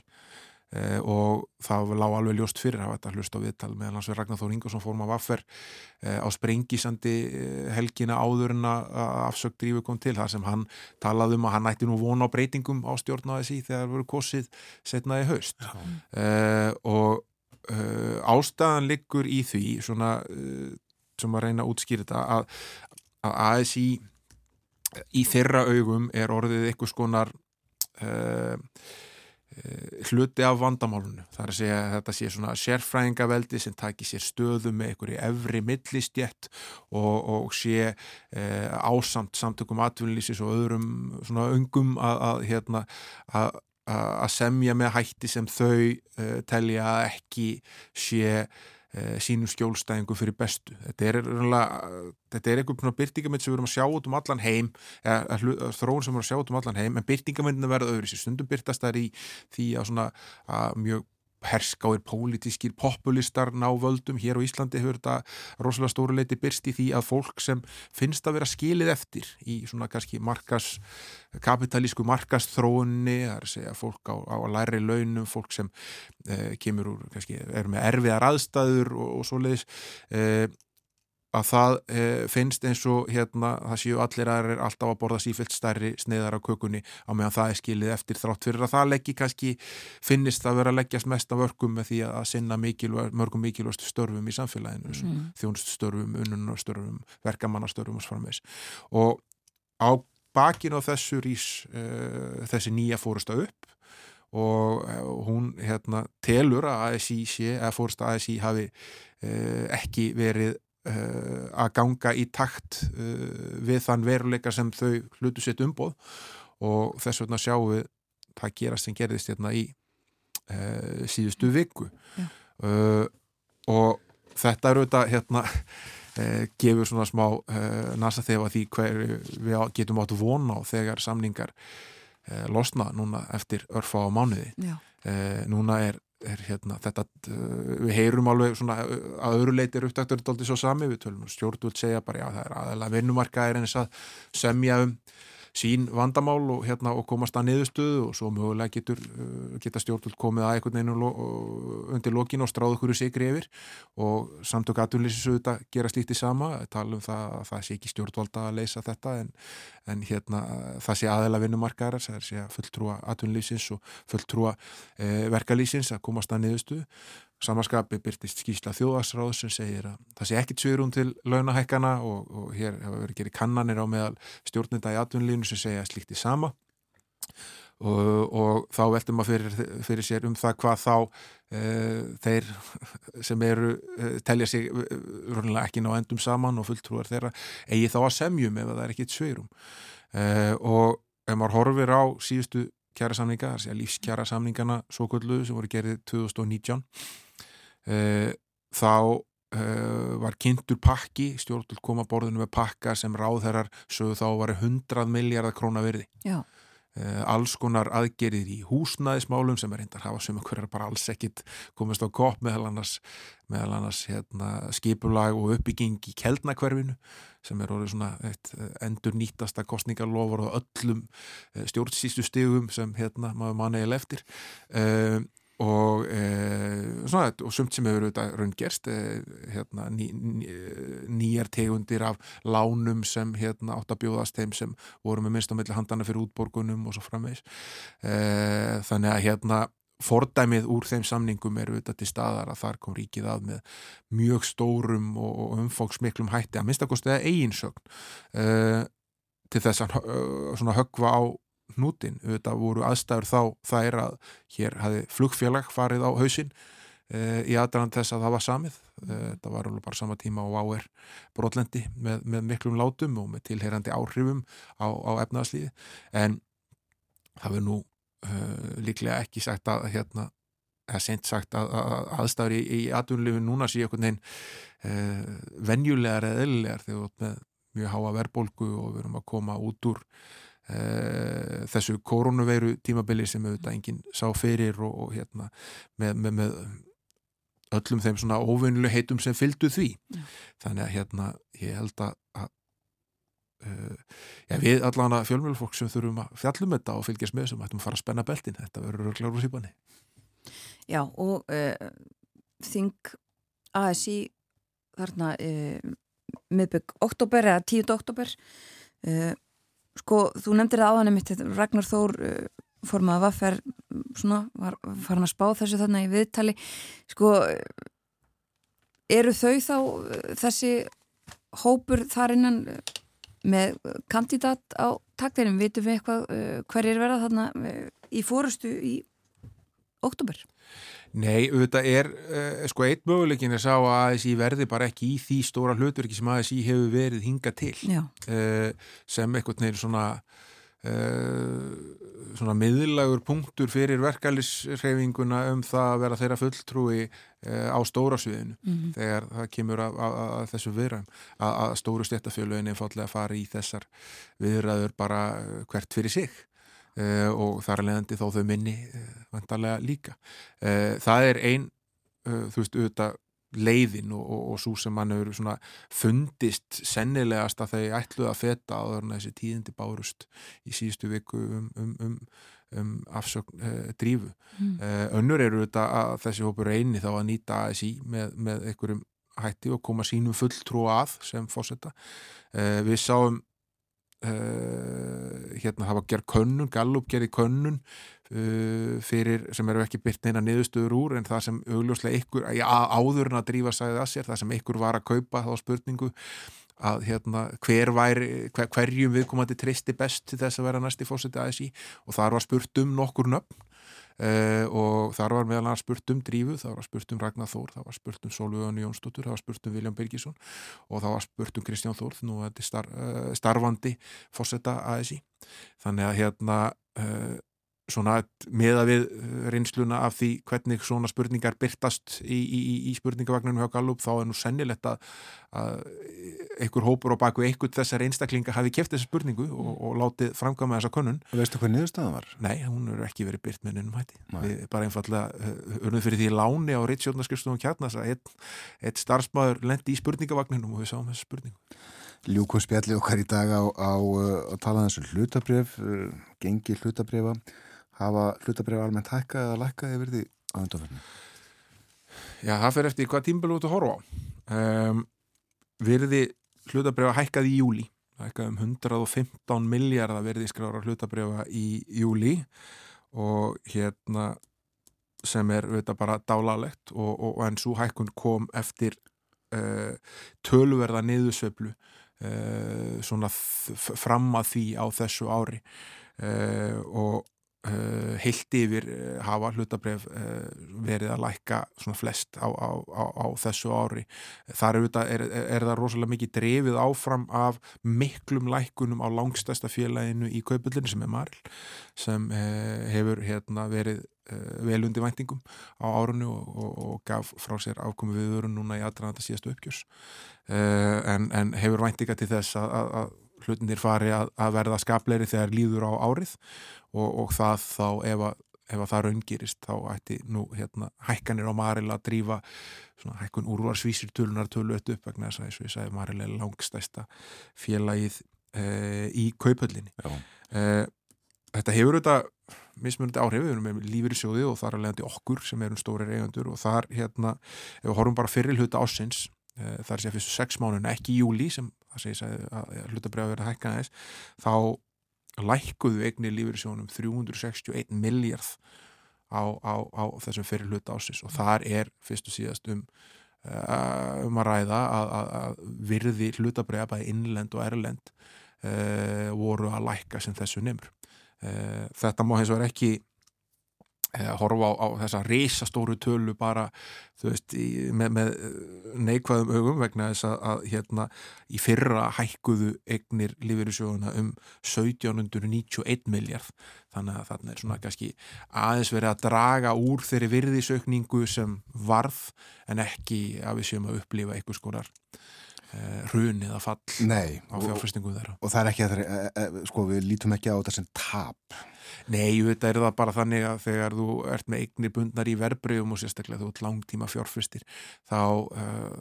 Speaker 6: Eh, og það lág alveg ljóst fyrir að þetta hlust á viðtal meðan hans við Ragnar Þór Ingvarsson fórum að vaffer eh, á sprengisandi eh, helgina áður en að afsökt drífu kom til þar sem hann talaði um að hann nætti nú vona á breytingum á stjórnaði sí þegar það voru kosið setnaði haust. Uh, og uh, ástæðan liggur í því svona uh, sem að reyna að útskýra þetta að, að ASI í þeirra augum er orðið eitthvað skonar Eh, hluti af vandamálunu þar að segja að þetta sé svona sérfræðingaveldi sem taki sér stöðu með einhverju efri millistjett og, og sé e, ásamt samtökum atvinnlýsis og öðrum svona ungum að, að, hérna, að, að semja með hætti sem þau e, telja ekki sé sínum skjólstæðingu fyrir bestu. Þetta er er einhvern byrtingamind sem við erum að sjá út um allan heim eða þróun sem við erum að sjá út um allan heim en byrtingamindinu verða öðru sér. Stundum byrtast það í því að, svona, að mjög herskáir pólitískir populistar ná völdum. Hér á Íslandi hefur þetta rosalega stóru leiti byrst í því að fólk sem finnst að vera skilið eftir í svona kannski markas kapitalísku markastróunni það er að segja fólk á, á læri launum fólk sem eh, kemur úr kannski er með erfiðar aðstæður og, og svo leiðis eh, að það e, finnst eins og hérna það séu allir aðeins alltaf að borða sífælt stærri sneiðar á kökunni á meðan það er skilið eftir þrátt fyrir að það leggji kannski finnist að vera að leggjast mest af örgum með því að sinna mikilvæg, mörgum mikilvægstu störfum í samfélaginu mm. þjónststörfum, unnunarstörfum, verkamannastörfum og framvegs og á bakinn á þessu rís e, þessi nýja fórust að upp og e, hún hérna telur að ASI sé, að fórust að ASI hafi e, ekki verið að ganga í takt uh, við þann veruleika sem þau hlutu sitt umboð. Og þess vegna sjáum við það gerast sem gerðist hérna í uh, síðustu viku. Og þetta er auðvitað hérna gefur svona smá nasa þegar því hver við getum átt vona á þegar samningar losna núna eftir örfa á mánuði núna er er hérna þetta, uh, við heyrum alveg svona uh, að öðru leiti er upptaktur þetta aldrei svo sami, við tölum stjórnvöld segja bara já það er aðalega vinnumarkaðir en þess að semja um sín vandamál og, hérna, og komast að niðurstöðu og svo mögulega getur uh, geta stjórnvöld komið að einhvern veginn undir lokin og stráð okkur í sigri yfir. Og samtök aðtunlýsins auðvitað gera slítið sama, tala um það að það sé ekki stjórnvalda að leysa þetta en, en hérna það sé aðeila vinnumarkaðar, það sé að fulltrúa aðtunlýsins og fulltrúa e, verkalýsins að komast að niðurstöðu Samanskapi byrtist skýsla þjóðarsráð sem segir að það sé ekkit sviðrún til launahækana og, og hér hefur verið gerið kannanir á meðal stjórnenda í atvinnlínu sem segja slíkt í sama. Og, og þá veltum maður fyrir, fyrir sér um það hvað þá e, þeir sem eru e, telja sig e, ekki ná endum saman og fulltrúar þeirra eigi þá að semjum ef það er ekkit sviðrún e, og ef maður horfir á síðustu kjæra samninga, það sé að lífskjæra samningana svo kullu sem voru gerðið 2019 uh, þá uh, var kynntur pakki, stjórnult koma borðinu með pakka sem ráðherrar sögðu þá var 100 miljardar króna verði
Speaker 2: Já.
Speaker 6: Uh, alls konar aðgerið í húsnæðismálum sem er reyndar hafa sem hverjar bara alls ekkit komist á kopp meðal annars, meðal annars hérna, skipulag og uppbygging í keldnakverfinu sem er orðið svona eitt, endur nýtasta kostningarlofur og öllum stjórnsýstu stegum sem hérna maður manniðil eftir. Uh, og, e, svona, og sumt sem hefur auðvitað raungerst e, hérna, ný, ný, nýjar tegundir af lánum sem hérna, átt að bjóðast þeim sem voru með minnst á milli handana fyrir útborgunum og svo framvegs e, þannig að hérna fordæmið úr þeim samningum eru auðvitað til staðar að þar kom ríkið að með mjög stórum og, og umfóksmiklum hætti að minnstakosti eða eiginsögn til þess að svona högva á hnútin, auðvitað voru aðstæður þá það er að hér hafi flugfélag farið á hausinn uh, í aðdraðan þess að það var samið. Þetta var alveg bara sama tíma og áer brotlendi með, með miklum látum og með tilherandi áhrifum á, á efnaðslíði en það verður nú uh, líklega ekki sagt að hérna, eða sent sagt að, að aðstæður í, í atvinnulegu núna sé neinn uh, venjulegar eða eðlilegar þegar við erum með mjög háa verbolgu og við erum að koma út úr uh, þessu koronaveiru tímabili sem auðvitað enginn sá fyrir og, og hérna með, með, með öllum þeim svona óvinnuleg heitum sem fylgdu því
Speaker 2: Já.
Speaker 6: þannig að hérna ég held að, að uh, já, við allan að fjölmjölfólk sem þurfum að fjallum þetta og fylgjast með þessum ættum að fara að spenna beltin, þetta verður örglar úr sípanni
Speaker 2: Já, og uh, þing ASI þarna miðbygg oktober eða 10. oktober uh, sko, þú nefndir það áðan mitt Ragnar Þór uh, formað að vaffer svona, var farin að spá þessu þarna í viðtali sko eru þau þá uh, þessi hópur þar innan uh, með kandidat á takteginum, vitum við eitthvað hverjir verða þarna í fórustu í oktober?
Speaker 6: Nei, auðvitað er uh, sko eitt möguleikin að sá að ASI verði bara ekki í því stóra hlutverki sem ASI hefur verið hinga til. Uh, sem eitthvað neil svona uh, svona miðlagur punktur fyrir verkalisreifinguna um það að vera þeirra fulltrúi á stóra sviðinu.
Speaker 2: Mhm,
Speaker 6: þegar það kemur að, að, að þessu viðræðum. Að, að stóru stjættafjöluðin einfallega fara í þessar viðræður bara hvert fyrir sig uh, og þar leðandi þó þau minni uh, vantarlega líka uh, það er ein þú veist auðvitað leiðin og, og, og svo sem mann hefur svona fundist sennilegast að þau ætluð að feta en þessi tíðindi bárust í síðustu viku um, um, um, um afsögn uh, drífu
Speaker 2: mm.
Speaker 6: Önnur eru þetta að þessi hópur reyni þá að nýta ASI með, með einhverjum hætti og koma sínum fulltrú að sem fósetta. Við sáum uh, hérna hafa gerð könnun, Gallup gerði könnun uh, fyrir sem eru ekki byrt neina niðurstöður úr en það sem augljóslega ykkur, já, áður en að drífa sagði að sér, það sem ykkur var að kaupa þá spurningu að hérna, hver væri, hver, hverjum viðkomandi tristi best til þess að vera næsti fósiti ASI og þar var spurt um nokkur nöfn uh, og þar var meðal annars spurt um Drífu, þar var spurt um Ragnar Þór það var spurt um Sólvöðan Jónsdóttur það var spurt um Vilján Birgisson og það var spurt um Kristján Þór, nú er þetta star, uh, starfandi fósita ASI þannig að hérna uh, svona meða við reynsluna af því hvernig svona spurningar byrtast í, í, í spurningavagnunum hjá Gallup þá er nú sennilegt að, að einhver hópur á baku einhvern þessar einstaklinga hafi keft þessa spurningu og, og látið framkvæma þessa könnun.
Speaker 1: Veistu hvað niðurstaðan var?
Speaker 6: Nei, hún er ekki verið byrt með nynum hætti. Við bara einfallega uh, urnuð fyrir því láni á Rittsjóðnarskjöfstofum kjarnas að einn, einn starfsmæður lendi í spurningavagnunum og við sáum þessu spurningu.
Speaker 1: Ljúkum spjalli okkar í dag á, á, á tala þessu hlutabref, gengi hlutabrifa, hafa hlutabref almennt hækkað eða lækkað yfir því á undanferðinu?
Speaker 6: Já, það fer eftir hvað tímbil út að horfa á. Um, virði hlutabrifa hækkað í júli, hækkað um 115 miljardar verði skrára hlutabrifa í júli og hérna sem er auðvitað bara dálalegt og, og, og en svo hækkun kom eftir uh, tölverða niðursveiflu uh, svona f- fram að því á þessu ári uh, og uh, heilt yfir uh, hafa hlutabref uh, verið að lækka svona flest á, á, á, á þessu ári. Þar er, er, er, það rosalega mikið drefið áfram af miklum lækkunum á langstæsta félaginu í kaupullinu sem er Maril sem hefur hérna verið vel undir væntingum á árunni og, og, og gaf frá sér ákomi viðvörun núna í aðdraðanda síðastu uppgjörs. En, en hefur væntinga til þess að, að hlutinir fari að, að verða skapleiri þegar líður á árið og, og það þá ef að, ef að það raungirist þá ætti nú hérna hækkanir á Maril að drífa svona hækkun úrvarsvísir tölunar tölu upp vegna þess að eins og ég sagði Maril er langstæsta félagið uh, í kaupöllinni
Speaker 1: Já.
Speaker 6: uh, þetta hefur auðvitað mismunandi áhrif, við erum með lífyrirsjóði og þar er leiðandi okkur sem erum stórir eigandur og þar hérna, ef við horfum bara fyrir hluta ásins, þar sé að fyrstu sex mánun, ekki júli sem það segis að, að hlutabrjáð verið hækkan aðeins, þá lækkuðu eignir lífyrirsjónum 361 miljard á, á, á þessum fyrir hluta ásins og þar er fyrst og síðast um uh, um að ræða að, að, að virði hlutabriða bæði innlend og erlend uh, voru að lækka sem þessu nefnur uh, þetta má hins vegar ekki að horfa á, á þessa reysastóru tölu bara veist, í, með, með neikvæðum augum vegna þess að, að hérna, í fyrra hækkuðu egnir lífeyrisjóðuna um 1791 miljard þannig að þarna er svona kannski aðeins verið að draga úr þeirri virðisökningu sem varð en ekki að við séum að upplifa einhvers konar hrun eða fall
Speaker 1: Nei,
Speaker 6: á fjárfæstingu þeirra.
Speaker 1: Og það er ekki að það er, sko við lítum ekki á þetta sem tap.
Speaker 6: Nei, þetta er það bara þannig að þegar þú ert með eignir bundnar í verbreyfum og sérstaklega þú ert langtíma fjárfæstir þá uh,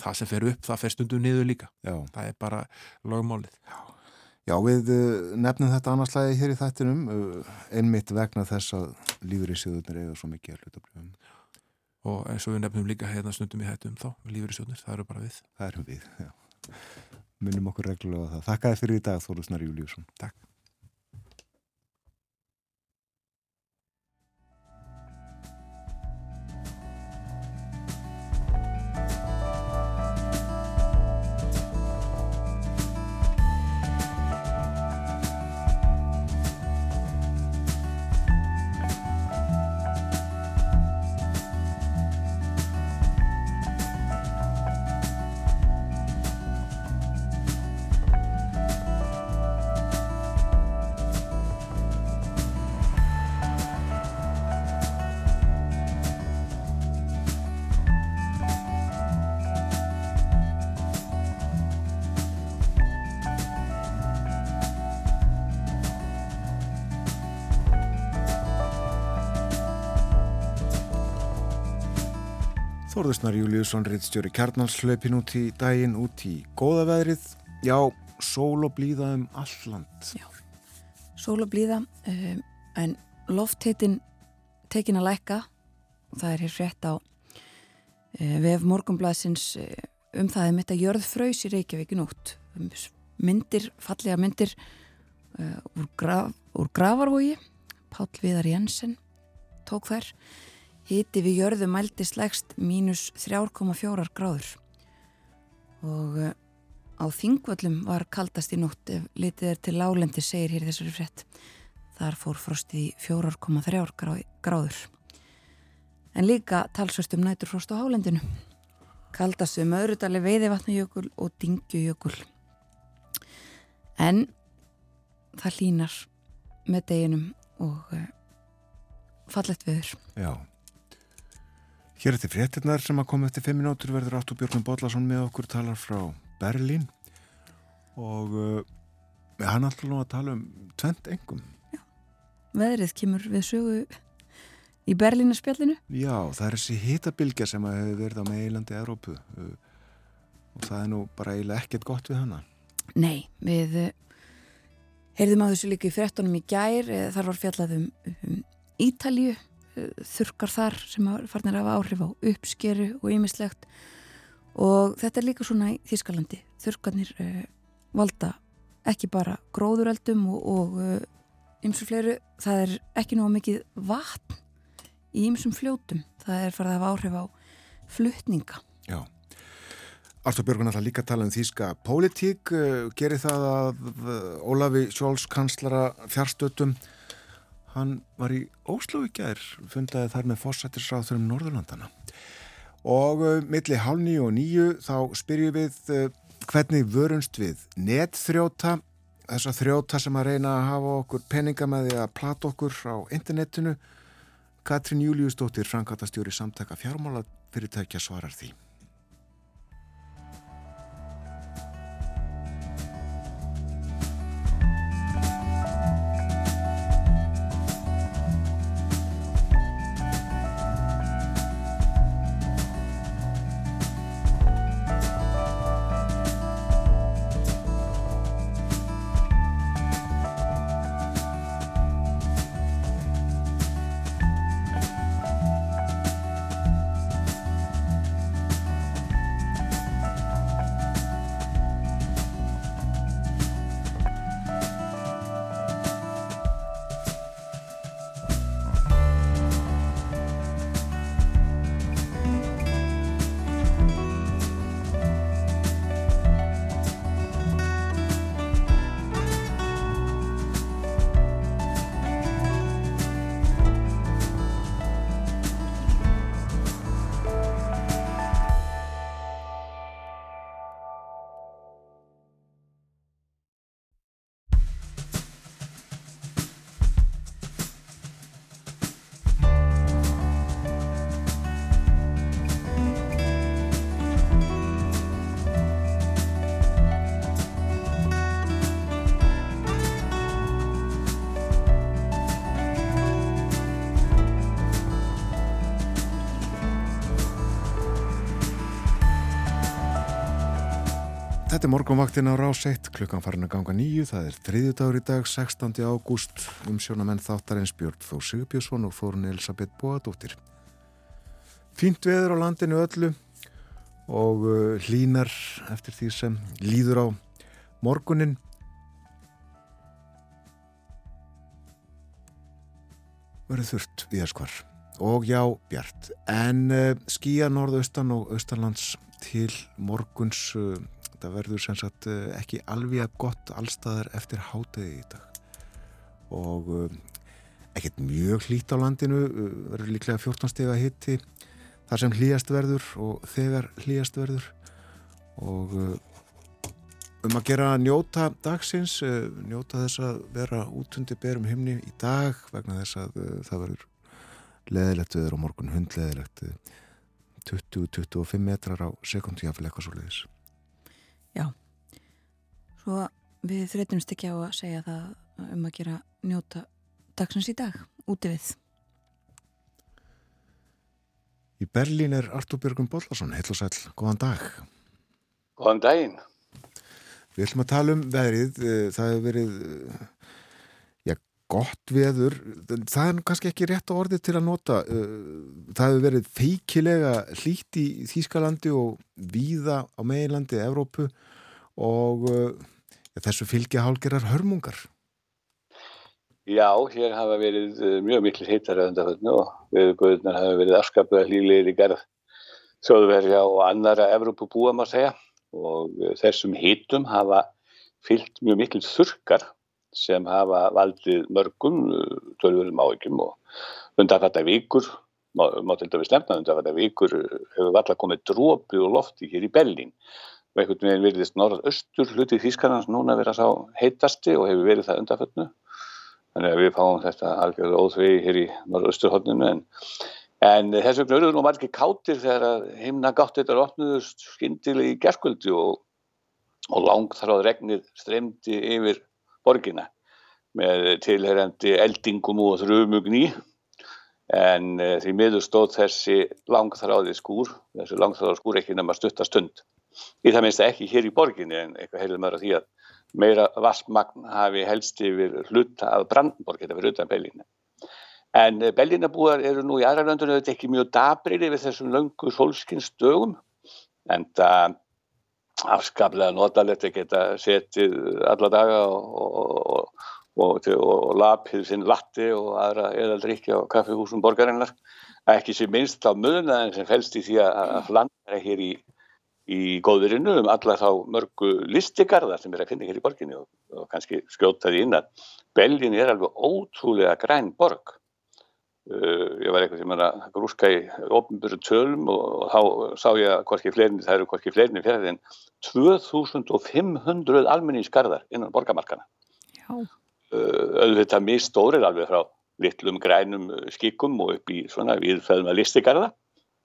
Speaker 6: það sem fer upp, það fer stundum niður líka.
Speaker 1: Já.
Speaker 6: Það er bara lögmálið.
Speaker 1: Já. Já, við nefnum þetta annarslæði hér í þættinum einmitt vegna þess að líður í síðunir eða svo mikið að hlutabrjöfum
Speaker 6: og eins og við nefnum líka hérna stundum í hættum þá, lífur í sjónir, það eru bara við
Speaker 1: Það eru við, já Munum okkur reglulega það. Þakka þið fyrir í dag Þóru Snar Júliusson.
Speaker 6: Takk
Speaker 1: Þórðusnar Júliusson Rittstjóri Kjarnalslaupin út í daginn, út í góða veðrið. Já, sól og blíða um alland.
Speaker 2: Já, sól og blíða um, en lofthittin tekin að lækka það er hér frétt á uh, vef morgunblæsins uh, um það er mitt að jörð fröys í Reykjavík nótt. Um, myndir, fallega myndir uh, úr, graf, úr gravarvogi Páll Viðar Jensen tók þær Hiti við jörðu mældi slegst mínus 3,4 gráður og uh, á þingvöllum var kaldast í nótt ef litið er til lálendi segir hér þessari frett. Þar fór frostið í 4,3 gráður. En líka talsvöst um næturfrost á hálendinu. Kaldast um öðrudali veiðivatnajökul og dingjujökul. En það línar með deginum og uh, fallett viður.
Speaker 1: Já. Hér eftir fréttinnar sem að koma eftir 5 minútur verður Áttur Björnum Bodlason með okkur talar frá Berlín og uh, hann ætla nú að tala um tvent engum.
Speaker 2: Já, veðrið kemur við sögu í Berlínaspjallinu.
Speaker 1: Já, það er þessi hitabilgja sem að hefur verið á meilandi Európu uh, og það er nú bara eiginlega ekkert gott við hana.
Speaker 2: Nei, við uh, heyrðum að þessu líka í fréttunum í gær, þar var fjallað um, um Ítalju þurkar þar sem farnir að hafa áhrif á uppskeru og ýmislegt. Og þetta er líka svona í Þískalandi þurkarnir uh, valda ekki bara gróðureldum og ymsum uh, fleiru. Það er ekki náðu mikið vatn í ymsum fljótum. Það er farið að hafa áhrif á fluttninga
Speaker 1: Já. Artur Björgun ætla líka tala um þýska pólitík, gerir það að Ólafi Sjóls kanslara fjárstötum hann var í Óslo í gær, fundaði þar með fórsættisráður um Norðurlandana. Og uh, milli hálf nýju og nýju þá spyrjum við uh, hvernig vörunst við netþrjóta, þessa þrjóta sem að reyna að hafa okkur peninga með því að plata okkur á internetinu. Katrín Júliusdóttir, Frankatastjóri samtaka fjármála fyrirtækja svarar því. Þetta er morgunvaktin á rás 1, klukkan farin að ganga nýju, það er þriðju dagur í dag, 16. ágúst, um sjónamenn þáttarins Björn Þór Sigurbjörnsson og Þórun Elisabeth Bóadóttir. Fínt veður á landinu öllu og uh, hlínar eftir því sem líður á morgunin. Verður þurft við erskvar og já, bjart, en uh, skýja norðaustan og austanlands til morguns uh, þetta verður sem sagt eh, ekki alveg gott allstaðar eftir hátegi í dag. Og um, ekkert mjög hlít á landinu uh, verður líklega 14 steg að hitti þar sem hlýjast verður og þegar hlýjast verður. Og um að gera njóta dagsins njóta þess að vera útundi berum himni í dag vegna þess að það verður leðilegt viður og morgun hundleðilegt 20-25 metrar á sekundi af eitthvað svo leiðis
Speaker 2: Já, svo við þreytumst ekki á að segja það um að gera njóta dagsins í dag, úti við.
Speaker 1: Í Berlín er Artur Björgum Bollarsson, heil og sæl, góðan dag.
Speaker 7: Góðan daginn.
Speaker 1: Við ætlum að tala um veðrið, eh, það hefur verið, eh, gott veður, það er kannski ekki rétt á orði til að nota, eh, það hefur verið feikilega hlýtt í Þýskalandi og víða á meginlandi, Evrópu og ja, þessu fylgja hálgerar hörmungar.
Speaker 7: Já, hér hafa verið mjög miklu öðundaföldinu og viðböðunar hafa verið afskaplega hlýlir í gerð þjóðverja og annara Evrópu búa maður segja og þessum hittum hafa fyllt mjög miklu þurkar sem hafa valdið mörgum tölvurum áhyggjum og undanfatta vikur, má, má til dæmis nefna undanfatta vikur hefur valla komið drópi og lofti hér í Berlín. Og einhvern veginn verðist norð-östur hluti Þýskarnas núna verið að sá heitasti og hefur verið það undanfötnu þannig að við fáum þetta algjörðu óþvegi hér í norð-östurhóttinu en, en þess vegna eru nú margir kátir þegar himna gátt þetta rótnuðust skindili í gerskvöldi og, og langþráð regnir stremdi yfir borgina með tilherrandi eldingum og þrjumugni en uh, því miður stóð þessi langþráði skúr, þessi langþráði skúr ekki nema stuttastund í það minnst ekki hér í borginni en eitthvað heyrðum maður að því að meira vassmagn hafi helst yfir hluta af Brandenborg, þetta fyrir utan Bellina. En eh, Bellinabúar eru nú í aðra löndunum þetta ekki mjög dabrið við þessum löngu solskinsdögum en það afskaplega notalegt að geta setið alla daga og, og, og, og lapið sinn latti og aðra eðaldrykja á kaffihúsum borgarinnar. Ekki sem minnst á möðunaðin sem fælst í því að flandra hér í í góðurinu um alla þá mörgu listigarðar sem er að finna hér í borginni og, og kannski skjótaði inn að Belgin er alveg ótrúlega græn borg ég var eitthvað sem að grúska í ofnbjörn tölum og, þá sá ég að hvorki fleirinni, það eru hvorki fleirinni fyrir en 2500 almenningsgarðar innan borgamarkana uh, auðvitað mist stórir alveg frá litlum grænum skikum og upp í svona viðfæðum að listigarða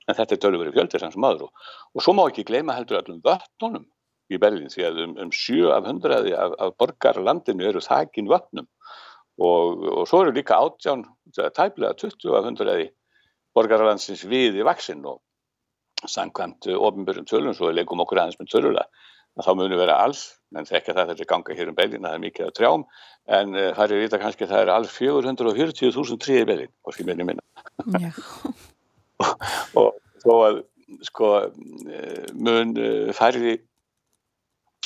Speaker 7: en þetta er tölur verið fjöldir sem maður og, og svo má ekki gleyma heldur allum vötnunum í Berlín því að um, um 7 af 100 af, af borgarlandinu eru þakin vötnum og, og svo eru líka átján, tæplega 20 af 100 borgarlandsins við í vaksin og sangkvæmt ofinbjörnum tölum, svo leikum okkur aðeins með tölula að þá munum vera alls, menn þekka það þetta ganga hér um Berlín, það er mikið að trjám en uh, það er vita kannski að það er alls 440.000 tríði í Berlín, hvorki minni minna. Og þó að sko mun færði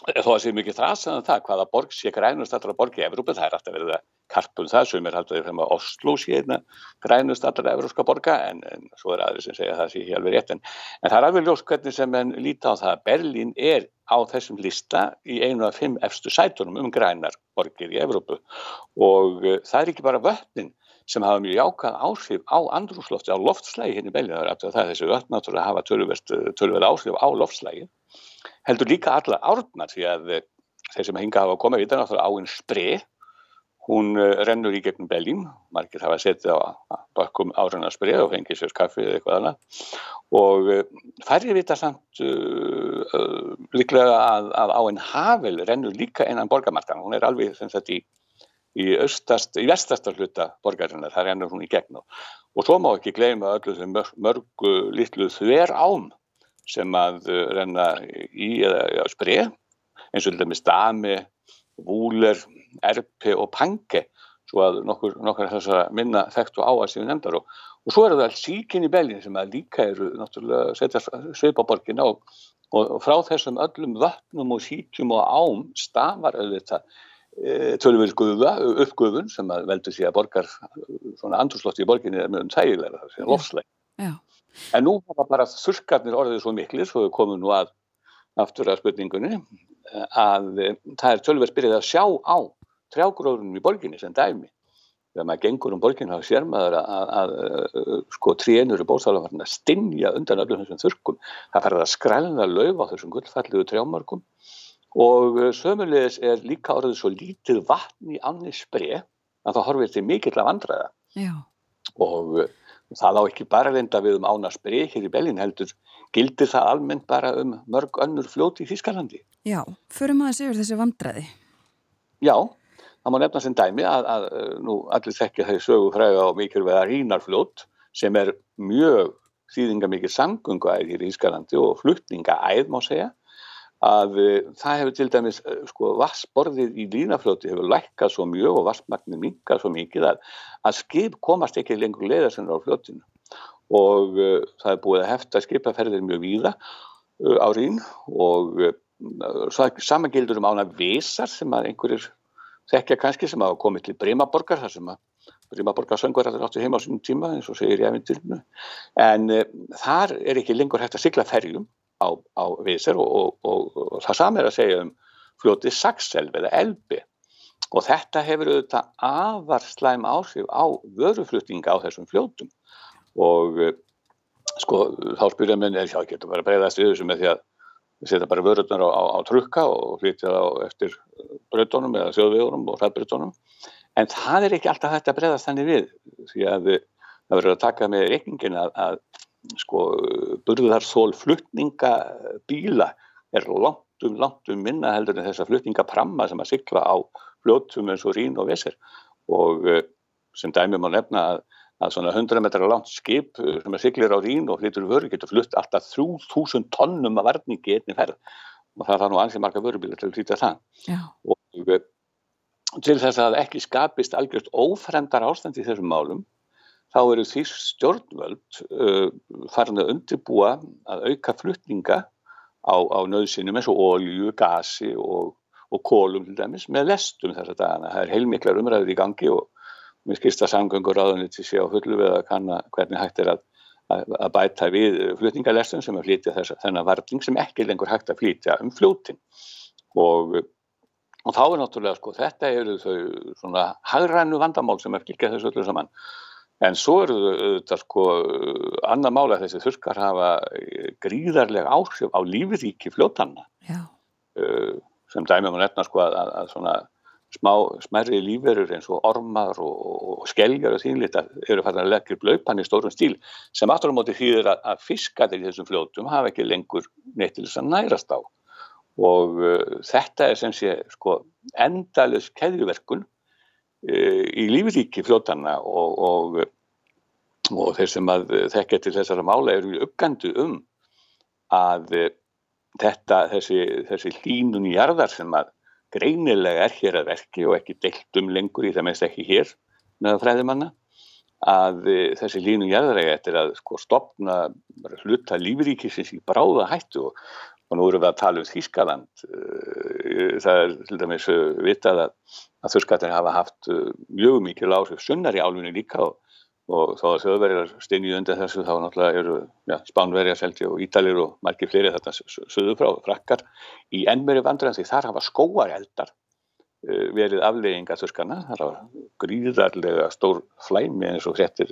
Speaker 7: þó að sé mikið þrasaðan um það hvaða borg sé grænust allra borg í Evrópa það er alltaf verið að karpum það. Sem er alltaf frem að Oslo sé einna grænust allra evrópska borga en, en svo er aðri sem segja að það sé alveg rétt. En, en það er alveg ljóst hvernig sem en líta á það. Að Berlín er á þessum lista í einu af fimm efstu sætunum um grænar borgir í Evrópu. Og uh, það er ekki bara vötnin sem hafa mjög jákað áhrif á andrúslofti, á loftslægi hérna í Belgíu, það er þessi öll náttúrulega hafa tölverð áhrif á loftslægi heldur líka alla árnar því að eh, þeir sem hinga hafa komið við náttúrulega áinn sprei hún eh, rennur í gegnum Belgín margir hafa setið á bakkum árannar sprei og fengið sér kaffi eða eitthvað annað. Og eh, færri vita samt uh, uh, líklega að, að áinn hafel rennur líka einan borgamarkan, hún er alveg sem þetta í í, östast, í vestasta hluta borgarinnar, það rennur hún í gegn og svo má ekki gleyma öllu þeim mörgu litlu þver ám sem að uh, renna í eða ja, sprei eins og til dæmis Dami, Vúler, Erpi og Pange svo að nokkur, nokkur þess að minna þekktu á að séu nefndar og, og svo eru það síkin í belgin sem að líka eru náttúrulega setja sveipaborgin á og, og frá þessum öllum vötnum og síkjum og ám stafar auðvitað e, tölvöld guða, uppgufun sem að veldur því að borgar svona andurslótti í borginni er mjög tægilega, það sé lofsleg.
Speaker 2: Já.
Speaker 7: En nú hafa bara þurrkarnir orðið svo miklir, svo við komum nú að aftur að spurningunni, að það er tölvöld byrjað að sjá á trjágróðunum í borginni sem dæmi. Þegar maður gengur um borginni þá sér maður að, að, að sko trénur í bóðsálega farin að stinja undan öllum þessum þurrkum. Það farið að skrælna lauf á þessum gullfallegu trjámarkum og sömulegis er líka orðið svo lítið vatn í annir sprei að það horfið til mikill af andræða.
Speaker 2: Já.
Speaker 7: Og það á ekki bara reynda við um ána sprei hér í Belgin heldur gildir það almennt bara um mörg önnur fljóti í Þískalandi.
Speaker 2: Já, förum aðeins yfir þessi vandræði.
Speaker 7: Já, það má nefna sem dæmi að, að nú allir þekkja þeir sögu fræða á mikilvæga rínarfljót sem er mjög þýðinga mikið samgönguæð hér í Ískalandi og flutningaæð má segja að uh, það hefur til dæmis uh, sko vassborðið í rínarfljóti hefur lækkað svo mjög og vassmagnir minkað svo mikið að, að skip komast ekki lengur leiðarsennar á fljótinu. Og uh, það er búið að hefta skipaferðir mjög víða á rín og samangildur um ána visar sem að einhverjir þekkja kannski sem hafa komið til Brímaborgar þar sem að Brímaborgar söngur að það áttu heima á sínum tíma eins og segir ég efindilinu en uh, þar er ekki lengur hægt að sigla ferjum á, á Vísir og, og, og, og það sami er að segja um fljótið Saxelv eða Elbi og þetta hefur auðvitað afar slæm ásif á vöruflutninga á þessum fljótum. Og uh, sko þá spyrja mér er það getur bara breyðast við þessu með því að setja bara vörurnar á, á, á trukka og flytja það eftir bröðdónum eða þjóðvegurum og hraðbröðdónum en það er ekki alltaf hægt að breyðast þannig við því að það verður að taka með reikningin að, að sko burðarþól flutningabíla er langt um, langt um minna heldur en þessa flutningapramma sem að sykla á fljóttum eins og rín og vesir og sem dæmi má nefna að að svona 100 metrar langt skip sem er siglir á rín og flytur vöru getur flutt alltaf 3000 tonnum af varningi einni ferð. Og það er nú ansið marga vörubílar til að flytja það.
Speaker 2: Já.
Speaker 7: og til þess að ekki skapist algjörst ófremdar ástand í þessum málum þá eru því stjórnvöld uh, farin að undirbúa að auka flutninga á, á nöðsynum eins og ólju, gasi og, og kólum til dæmis með lestum þess að dagana. Það er heilmiklar umræður í gangi og mér skilst að samgöngur ráðunni til sé á fullu við að kanna hvernig hægt er að, að, að bæta við flutningalestum sem að flytja þess, þennan varning sem ekki lengur hægt að flytja um fljótin og, og þá er náttúrulega sko þetta eru þau svona hagrænu vandamál sem er fylgjað þessu öllu saman en svo eru þetta sko annar mála þessi þurkar hafa gríðarlega áhrif á lífríki fljótanna.
Speaker 2: Uh,
Speaker 7: sem dæmum að nefna sko að, að svona smá, smerri lífverur eins og ormar og, og skelgar og þínlita eru farin að leggja upp laupan í stórum stíl sem aftur á móti þýðir að, að fiskadir í þessum fljótum hafa ekki lengur neitt til þess að nærast á. Og uh, þetta er sem sé sko endalus keðjuverkun í lífríki fljótanna og, og, og þeir sem að þekkja til þessara mála eru uppgandu um að uh, þetta, þessi, þessi hlínun í jarðar sem að greinilega er hér að verki og ekki deilt um lengur í það mest ekki hér með fræðimanna að þessi línu jæðaræga eftir að sko stopna hluta lífríkisins í bráða hættu og, og nú erum við að tala um Þískaland það er til dæmis vitað að, að þurrskattir hafa haft mjög mikið lágrif sunnar í álunni líka og og þá að þjóðverjar steinju undir þessu þá náttúrulega eru ja, Spánverjar, Selti og Ítalir og margir fleiri þetta söðu frá frakkar í ennmeri vandræðan því þar hafa skóareldar uh, verið aflegginga þurskana, þar hafa gríðarlega stór flæmi eins og hrettir,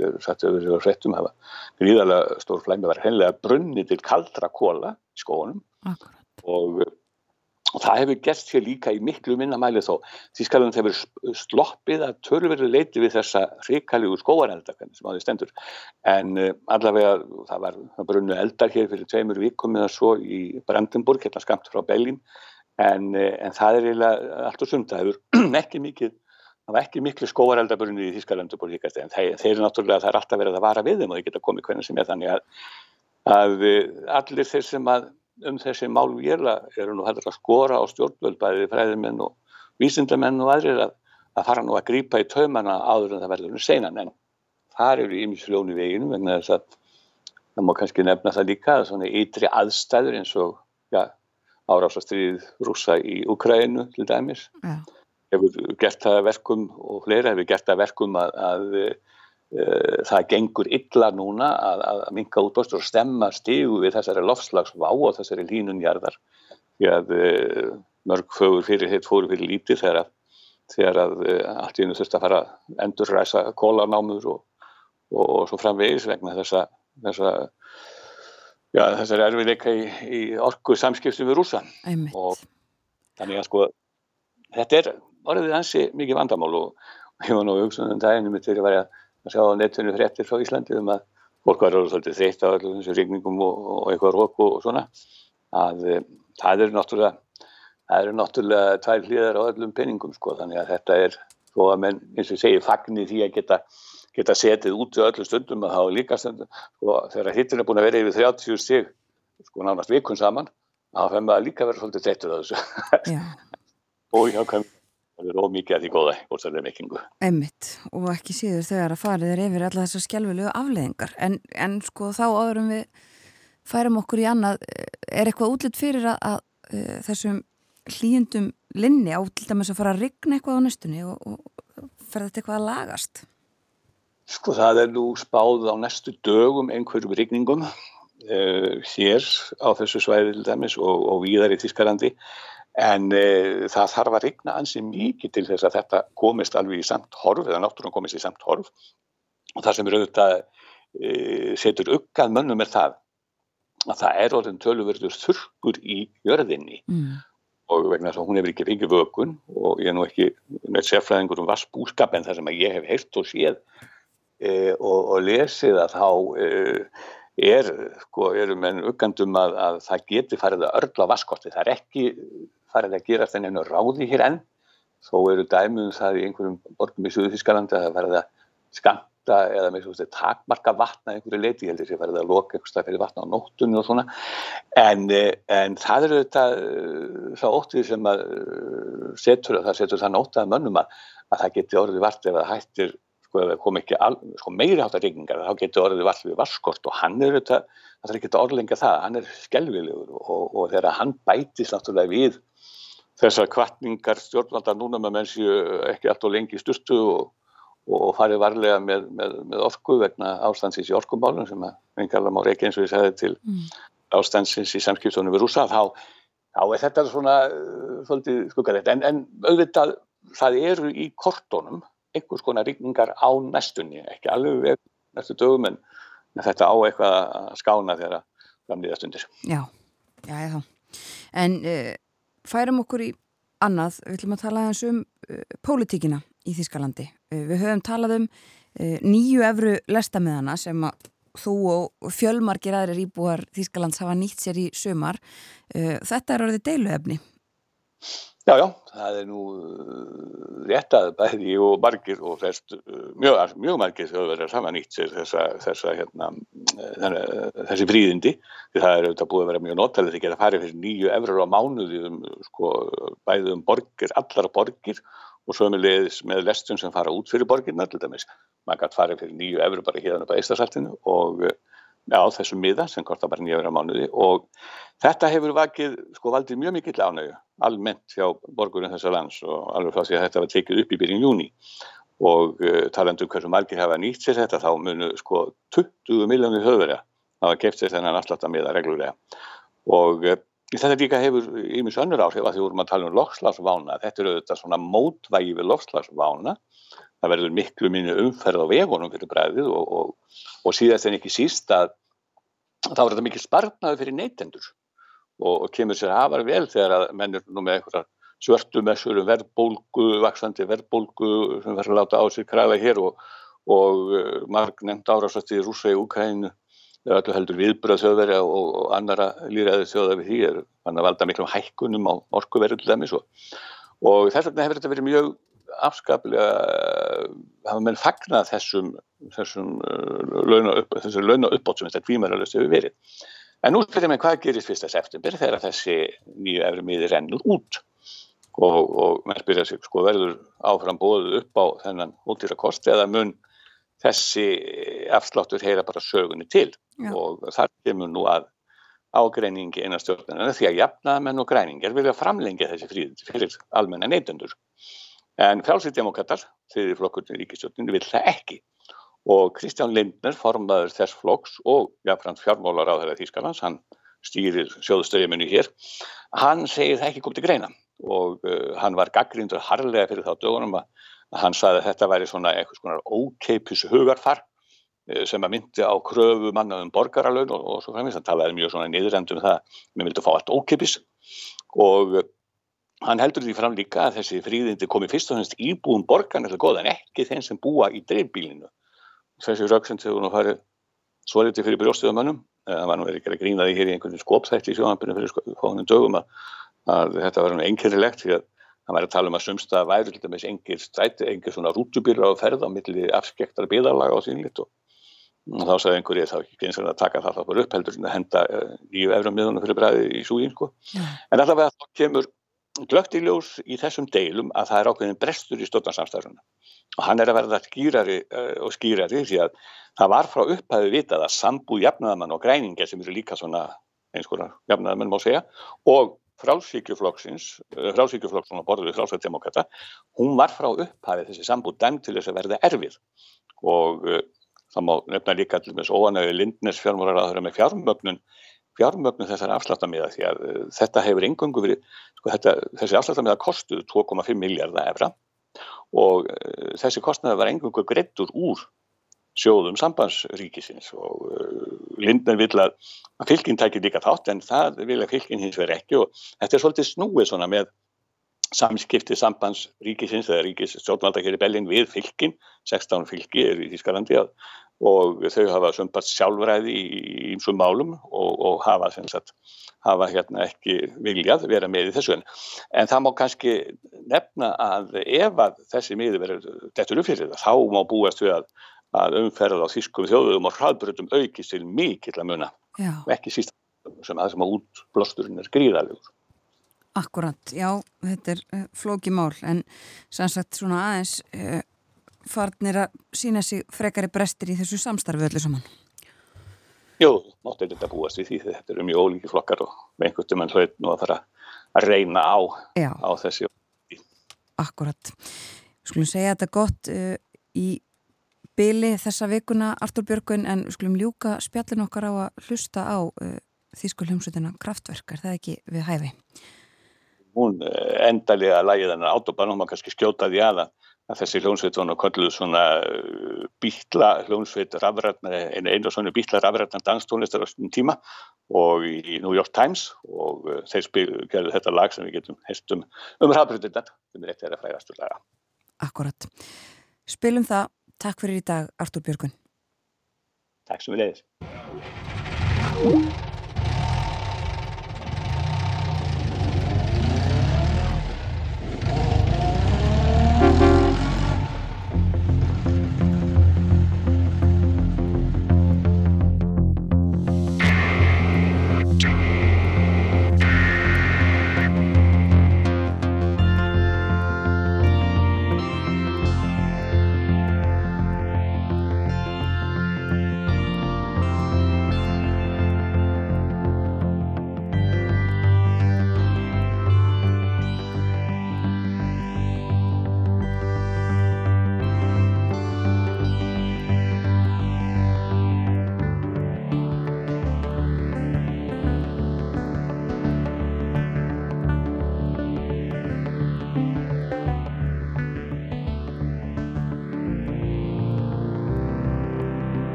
Speaker 7: hafa gríðarlega stór flæmi var hennilega brunni til kaldra kóla í
Speaker 2: Akkurat.
Speaker 7: og og það hefur gert sér líka í miklu minna mæli þó. Þískaland hefur sloppið að törverðu leiti við þessa hrikalígu skóarelda sem á því stendur. En uh, allavega það var brunnu eldar hér fyrir tveimur vikum eða svo í Brandenburg, hérna skamt frá Belgin. En, uh, en það er eiginlega allt og sund. Það hefur ekki mikið, það var ekki miklu skóareldabrunni í Þískalandu. En þeir, þeir eru náttúrulega, það er alltaf verið að vara við þeim og þeir geta komið hvernig sem er þannig að, að allir þeir sem að um þessi málvéla eru nú hættir að skora á stjórnvöld bæði fræðimenn og vísindamenn og aðrir að, að fara nú að grípa í taumana áður en það verður um senan en þar eru ímisljónu veginu vegna þess að það má kannski nefna það líka að svona ytri aðstæður eins og ja, árásastriðið rúsa í Ukrænu til dæmis
Speaker 2: Já.
Speaker 7: hefur gert það verkum og fleira hefur gert það verkum að, að uh, það gengur illa núna að, að minka útbástur og stemma stígu við þessari lofslagsvá og þessari línunjarðar því að uh, mörg fögur fyrir hitt fóru fyrir lítið þegar að, þegar að uh, allt í einu þurfti að fara að endurræsa kólanámur og, og, og svo framvegis vegna þessa, þessa Já, þessari erfiðleika í, í orku samskiptum við rúsa og þannig að sko þetta er orðið hansi mikið vandamál og, ég var nú hugsun um daginn mitt þegar ég var að sjá netinu fréttir frá Íslandi um að fólk var alveg svolítið þreytt á allir þessu rigningum og, og eitthvað rók og, svona að e, það eru náttúrulega það eru náttúrulega tvær hlýðar á öllum penningum sko þannig að þetta er þó að menn eins og ég segi fagnir því að geta geta setið út í öllum stundum að þá líka stundum sko, þegar hittin er búin að vera yfir 30 stig sko nánast vikun saman þá fenn maður líka verið svolítið þreyttur að þessu. Og já, kom, það er ómikið að því góða bórsæðlega mikkingu.
Speaker 2: einmitt og ekki síður þegar að farið er yfir alla þessar skjálfilegu afleðingar en, en sko þá áðurum við færum okkur í annað er eitthvað útlitt fyrir að, að, að þessum hlýjendum linni á til dæmis að fara að rigna eitthvað á næstunni og, og fer þetta eitthvað að lagast
Speaker 7: Sko það er nú spáð á næstu dögum einhverjum rigningum uh, hér á þessu svæði til dæmis og, og víðar í Þískarlandi en uh, það þarf að rigna ansi mikið til þess að þetta komist alveg í samt horf eða náttúrulega komist í samt horf. Og það sem auðvitað uh, setur uggað mönnum er það að það er orðin tölverður þurkur í jörðinni.
Speaker 2: Mm.
Speaker 7: og vegna þess að hún hefur ekki fengið vökun og ég er nú ekki með sérfræðingur um vassbúskap en það sem ég hef heilt og séð og, og lesið að þá e, er, sko, eru menn uggandum að, að það geti farið að örla vaskorti. Það er ekki farið að gerast en einu ráði hér enn. Þó eru dæmum það í einhverjum borgum í Suðuþískalandi að það farið að skamta eða með svona takmarka vatna einhverju leiti. Ég heldur að það farið að loka stað fyrir vatna á nóttunni og svona. En, en það eru þetta það óttið sem að setur, það setur það nóttað mönnum að, að það geti orðið vart ef það hættir sko ef það kom ekki al, sko, meiri hátta rigningar þá getur orðið vall við vasskort og hann er þetta, það er ekki að orðlenga það hann er skelvilegur og, og þegar hann bætist náttúrulega við þessar kvartningar stjórnvalda núna með mennsi ekki allt og lengi styrtu og, og farið varlega með, með, með orku vegna ástansins í orkumálum sem að vingarlega má reykja eins og ég segði til mm. ástansins í samskiptunum við rúsa þá, þá er þetta svona svolítið skuggarleitt en, en auðvitað það eru í kortónum einhvers konar ríkningar á næstunni, ekki alveg næstu dögum en þetta á eitthvað að skána þegar að framlýða stundir.
Speaker 2: Já, já, já. En uh, færum okkur í annað, við ætlum að tala eins um uh, pólitíkina í Þískalandi. Uh, við höfum talað um nýju efru lestamiðana sem að þú og fjölmargir aðrir íbúar Þískalands hafa nýtt sér í sömar. Þetta er orðið deiluefni.
Speaker 7: Já, já, það er nú rétt að bæði og margir og flest, mjög, mjög margir þau verður saman nýtt sér þessa, þessa, hérna, þessi fríðindi. Því það er auðvitað búið að vera mjög notalið því að geta farið fyrir nýju efrar á mánuði um, sko, bæði um borgir, allar borgir og svo með lestum sem fara út fyrir borgirna til dæmis. Man gæti farið fyrir nýju efrar bara hérna á Eistarsaltinu og já, þessum miða sem korta bara nýja efrar á mánuði. Og þetta hefur vakið, sko, valdið mjög mikill ánægu almennt hjá borgurum þessar lands og alveg frá því að þetta var tekið upp í byrjun júni og uh, talandu um hversu margir hafa nýtt sér þetta þá munu sko 20 miljónir höfverja hafa keft sér þennan afslátt að miða reglulega. Og uh, þetta líka hefur ímis önnur áhrif að því vorum að tala um lofslagsvána þetta eru þetta svona mótvægi við lofslagsvána það verður miklu minni umferð á vegunum fyrir bræðið og, og, og síðast en ekki síst að þá er þetta mikil spartnaði fyrir neytendur og, og kemur sér afar vel þegar að menn er nú með einhverjar svörtumessur um verðbólgu, vaksandi verðbólgu sem verður láta á sér kræða hér og, og uh, marg nefnd árásast í Rúsa í Úkrænu er öllu heldur viðbröð þjóðveri og, og annara líraði þjóða við því er að valda miklum hækkunum á orkuverðu til dæmis og, þess vegna hefur þetta verið mjög afskaplega hafa menn fagnað þessum þessum uh, launa upp, launa uppbót sem þetta kvímaralust hefur verið En nú spyrir mér hvað gerist fyrsta september þegar þessi nýju efri miði rennur út og, og maður spyrja sig sko verður áfram bóðu upp á þennan útýra kosti eða mun þessi afsláttur heyra bara sögunni til Já. og þar kemur nú að ágreiningi einan stjórnarnar því að jafnaðmenn og græningar vilja framlengja þessi fríðindi fyrir almenna neytundur. En frálsýrdemokrater, þeirri flokkurinn í ríkistjórninu, vil það ekki og Kristján Lindner, formadur þess flokks og jafnframt fjármólar á þeirra Þýskalands, hann stýrir sjóðustöðjuminu hér, hann segir það ekki komið til greina. Og uh, hann var gaggrindur harlega fyrir þá dögunum að hann saði að þetta væri svona eitthvað svona ókeipis hugarfar uh, sem að myndi á kröfu manna um borgaralögn og, og svo fremins, hann talaði mjög svona niðurendum það, mér vildi fá allt ókeipis og uh, hann heldur því fram líka að þessi fríðindi komi fyrst og hennst íbúum borgarn eða góð en ekki þeim sem búa í dreifbílinu þessi rauksend þegar hún farið svo litið fyrir brjóstuðamönnum það var nú ekki að grína því hér í einhvern skópsætti í sjónanbyrnu fyrir fóðunum dögum að að þetta var einkernilegt því að það væri að tala um að sumsta væri til dæmis engir stræti, engir svona rútubýra á ferð á milli afskektar byðarlaga og sínlitt og, og þá sagði einhverjir þá ekki eins og að taka það það bara upp heldur en að henda uh, nýju efra miðunum fyrir bræði í súgín sko. En allavega þá kemur glögt í ljós í þessum deilum að það er ákveðin brestur í stjórnarsamstæðuna og hann er að verða skýrari uh, og skýrari því að það var frá upphæðu vitað að sambúð jafnaðamann og græningar sem eru líka svona eins konar jafnaðamann má segja og frálsíkjuflokksins, eh, frálsíkjuflokksins á borðið frálsættdemokrata, hún var frá upphæfið þessi sambúð dæmt til þess að verða erfið. Og uh, það má nefna líka til þess óanægu Lindnes fjármórar með fjármögnun, fjármögnun þessar afsláttamíða því að uh, þetta hefur engungu verið, sko þetta, þessi afsláttamíða kostuð 2,5 miljardar efra og uh, þessi kostnaði var engungu greittur úr sjóðum sambandsríkisins og uh, Lindner vil að fylginn tækir líka þátt en það vil að fylginn hins verið ekki og þetta er svolítið snúið svona með samskipti sambandsríkisins eða ríkis stjórnvalda hér í Bellin við fylginn, 16 fylgi er í Þískalandi og þau hafa sömbart sjálfræði í einsum málum og, og hafa, sagt, hafa hérna ekki viljað vera með í þessu. En, en það má kannski nefna að ef að þessi miður verður dettur upp fyrir það, þá má búast við að að umferða á þýskum þjóðum og hraðbrutum aukist til mikill að muna. Og ekki síst sem að það sem að útblásturinn er gríðalegur.
Speaker 2: Akkurat, já, þetta er uh, flóki mál. En sannsagt svona aðeins uh, farnir að sína sig frekari brestir í þessu samstarfi öllu saman.
Speaker 7: Jú, náttúrulega þetta búast við því þetta eru mjög ólíki flokkar og einhvern veginn hlaut nú að fara að reyna á, á þessi.
Speaker 2: Akkurat, skulum segja þetta gott uh, í byli þessa vikuna Artur Björgun en skulum ljúka spjallin okkar á að hlusta á uh, þýsku hljómsveitina Kraftverk er það ekki við hæfi?
Speaker 7: Hún uh, endalega lægið þennan autobahn og maður kannski skjótaði aða að þessi hljómsveit var náttúrulega svona uh, býtla hljómsveit einu einu svona býtla rafrætna danstónlistar á svona tíma og í New York Times og uh, þeir spilur þetta lag sem við getum hestum um rafrættina sem er eitt af þeirra fræðastu laga
Speaker 2: Akkurat. Spilum það Takk fyrir í dag, Artur Björgun.
Speaker 7: Takk sem við leiðis.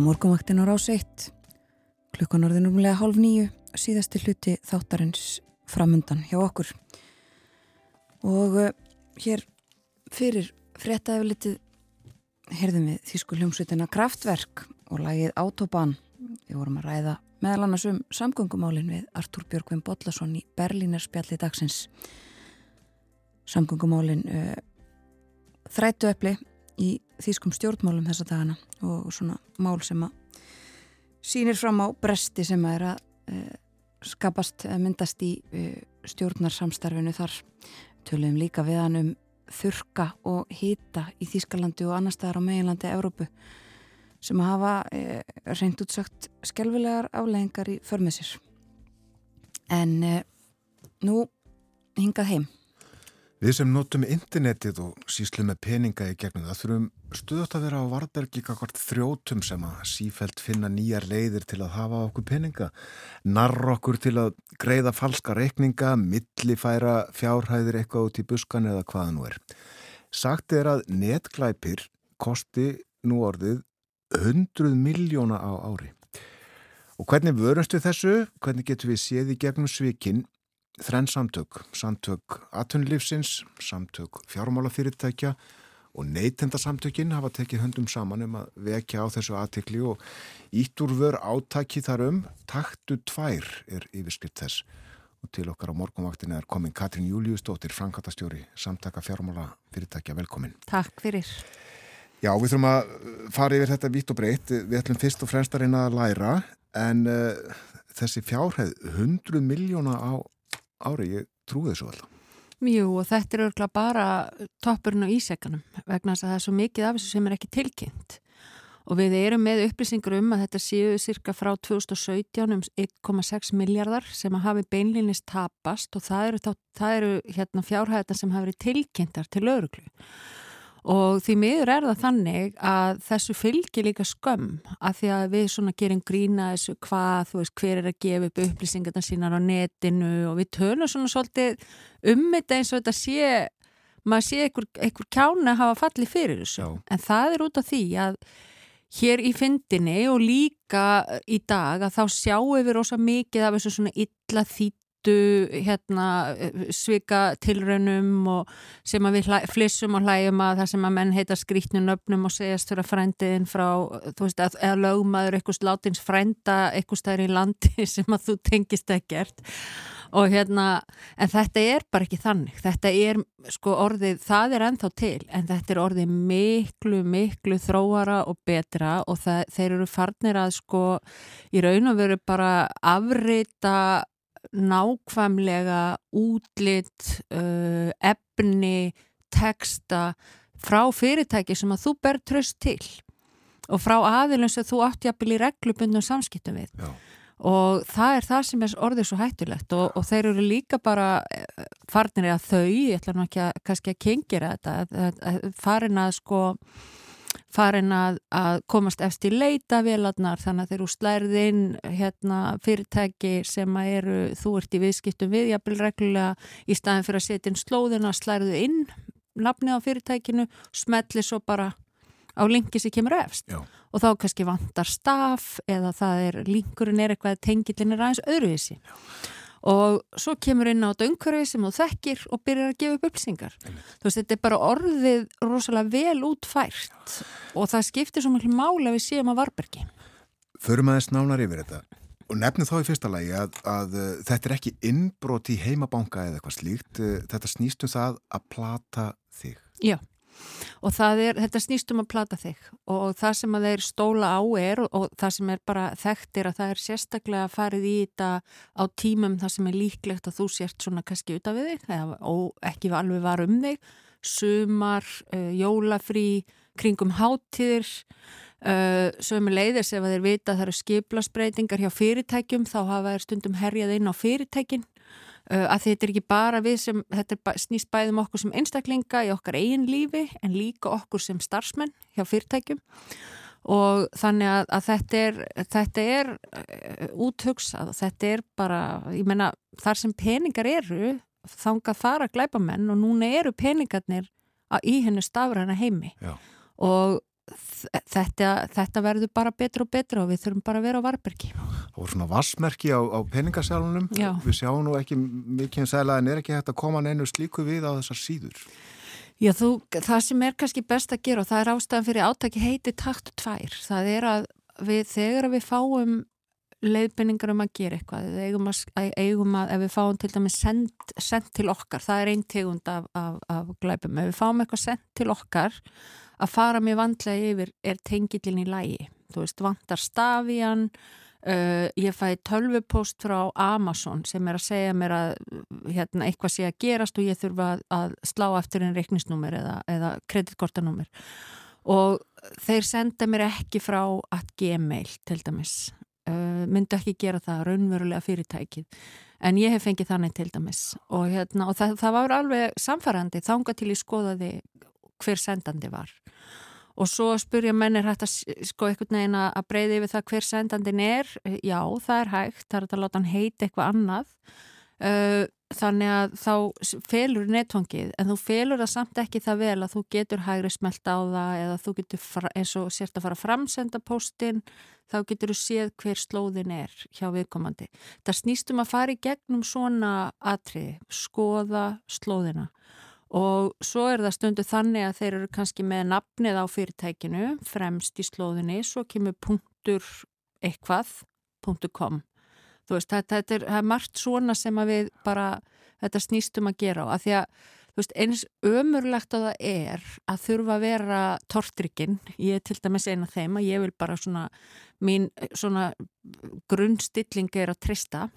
Speaker 2: Er morgunvaktin á rás 1. Klukkan orðin umlega hálf nýju, síðasti hluti þáttarins framundan hjá okkur. Og uh, hér fyrir fréttaeflitið heyrðum við þýsku hljómsveitina Kraftverk og lagið Autobahn. Við vorum að ræða meðal annars um samgöngumálin við Artúr Björgvin Bodlason í Berlínar spjalli dagsins. Samgöngumálin uh, þrættu epli í þýskum stjórnmálum þessa dagana og svona mál sem að sínir fram á bresti sem að er að uh, skapast, myndast í uh, stjórnarsamstarfinu þar. Töluðum líka við hann um þurka og hýta í Þýskalandi og annar staðar á meginlandi Evrópu sem að hafa uh, reynd útsagt skelvilegar afleggingar í förmessir en nú hingað heim
Speaker 1: Við sem notum internetið og síslu með peninga í gegnum það þurfum stuðast að vera á varbergi kakvart þrjótum sem að sífælt finna nýjar leiðir til að hafa okkur peninga, narr okkur til að greiða falska reikninga, millifæra fjárhæðir eitthvað út í buskan eða hvaða nú er. Sagt er að netglæpir kosti nú orðið 100 miljóna á ári. Og hvernig vörumst við þessu? Hvernig getum við séð í gegnum svikinn? Þrenn samtök, samtök atvinnulífsins, samtök fjármálafyrirtækja og neytendasamtökin hafa tekið höndum saman um að vekja á þessu aðtekli og ítt úr vör átaki þar um. Taktu tvær er yfirskript þess. Og til okkar á morgunvaktin er komin Katrín Júliusdóttir, Frankatastjóri samtaka fjármálafyrirtækja, velkomin.
Speaker 2: Takk fyrir.
Speaker 1: Já, við þurfum að fara yfir þetta vitt og breytt við ætlum fyrst og fremst að reyna að læra en uh, þessi fjárheð 100 miljóna á ári, ég trúi þessu alltaf.
Speaker 8: Jú og þetta er örgulega bara toppurinn á ísekanum vegna þess að það er svo mikið af þessu sem er ekki tilkynnt og við erum með upplýsingur um að þetta séu cirka frá 2017 um 1,6 miljardar sem að hafi beinlinnist tapast og það eru, það eru hérna, fjárhæðar sem hafi verið tilkynntar til öruglu og því miður er það þannig að þessu fylgir líka skömm að því að við svona gerum grína þessu hvað, þú veist, hver er að gefa upp upplýsingarna sínar á netinu og við tölum svona svolítið um þetta eins og þetta sé, maður sé einhver, einhver kjána hafa fallið fyrir þessu Já. en það er út af því að hér í fyndinni og líka í dag að þá sjáum við rosa mikið af þessu svona illa þýtt hérna, svika tilraunum sem við flissum og hlægjum að það sem að menn heita skrítnum nöfnum og segjast fyrir að frændiðin frá, þú veist, að, lögmaður eitthvað látins frænda eitthvað stær í landi sem að þú tengist ekkert. Og hérna, en þetta er bara ekki þannig, þetta er sko orðið, það er ennþá til en þetta er orðið miklu, miklu þróara og betra og það, þeir eru farnir að sko í raun og veru bara afrita nákvæmlega útlitt, uh, efni, texta frá fyrirtæki sem að þú ber tröst til og frá aðilum sem þú átti að byrja í reglubundum samskiptum við Já. og það er það sem er orðið svo hættulegt og, og þeir eru líka bara eh, farnir að þau, ég ætla nú ekki að kannski að kengjera þetta, farin að sko farin að, að komast eftir leitavélarnar þannig að þeir eru slærðinn hérna, fyrirtæki sem eru þú ert í viðskiptum við jafnvel reglulega í staðin fyrir að setja inn slóðina slærðu inn nafni á fyrirtækinu smelli svo bara á linki sem kemur efst. Já. og þá kannski vantar staf eða það er linkurinn er eitthvað tengilinn er aðeins öðruvísi. Já og svo kemur inn á þetta umhverfi sem þú þekkir og byrjar að gefa upp upplýsingar. Þú veist, þetta er bara orðið rosalega vel útfært og það skiptir svo mjög mála við síðan á Varbergi
Speaker 1: Förum aðeins nánar yfir þetta. Og nefnum þá í fyrsta lagi að, að, uh, þetta er ekki innbrot í heimabanka eða eitthvað slíkt. Uh, þetta snýstu um það að plata þig.
Speaker 8: Já og er, þetta snýst um að plata þig. Og það sem að þeir stóla á er og, og það sem er bara þekkt er að það er sérstaklega farið í þetta á tímum það sem er líklegt að þú sért svona kannski utan við þig eða ekki alveg var um þig. Sumar, uh, jólafrí kringum hátíðir uh, sömu leiðis ef þeir vita að það eru skiplasbreytingar hjá fyrirtækjum þá hafa þeir stundum herjað inn á fyrirtækin að þetta er ekki bara við sem þetta snýst bæðum okkur sem einstaklinga í okkar eigin lífi en líka okkur sem starfsmenn hjá fyrirtækjum og þannig að, að þetta er, þetta er uh, úthugsað þetta er bara, ég menna þar sem peningar eru þánga fara glæpamenn og núna eru peningarnir í hennu stafræna heimi
Speaker 1: Já.
Speaker 8: og þetta, þetta verður bara betra og betra og við þurfum bara að vera á varbergi.
Speaker 1: Það voru svona vassmerki á, á peningasælunum. Við sjáum nú ekki mikið en segla en er ekki hægt að koma neinu slíku við á þessar síður.
Speaker 8: Já, þú, það sem er kannski best að gera og það er ástæðan fyrir átaki heiti takt tvær. Það er að við, þegar við fáum leiðbynningar um að gera eitthvað, eigum að, eigum að ef við fáum til dæmis send, send til okkar, það er einn tegund af, af, af glæpum, ef við fáum eitthvað send til okkar að fara mér vandlega yfir er tengilin í lægi. Þú veist, vantar stafian, uh, ég fæ tölvupost frá Amazon sem er að segja mér að hérna, eitthvað sé að gerast og ég þurfa að, að slá eftir einn reikningsnúmer eða, eða kreditkortanúmer. Og þeir senda mér ekki frá að gmail til dæmis. Uh, myndu ekki gera það raunverulega fyrirtækið. En ég hef fengið þannig til dæmis og, hérna, og það, það var alveg samfærandi þánga til ég skoðaði hver sendandi var. Og svo spurja mennir hægt að sko eitthvað neina að breyði yfir það hver sendandin er? Já það er hægt, það er að láta hann heita eitthvað annað. Uh, þannig að þá felur netfangið en þú felur það samt ekki það vel að þú getur hægri smelt á það eða þú getur eins og sért að fara að framsenda postin þá getur þú séð hver slóðin er hjá viðkomandi. Það snýstum að fara í gegnum svona atriði, skoða slóðina og svo er það stundu þannig að þeir eru kannski með nafnið á fyrirtækinu fremst í slóðinni, svo kemur punktur eitthvað, punktur kom þú veist, þetta, þetta er, er margt svona sem að við bara þetta snýstum að gera á, að því að veist, eins ömurlegt að það er að þurfa að vera tortrikinn ég er til dæmis eina þeim að ég vil bara svona mín svona grunnstilling er að trista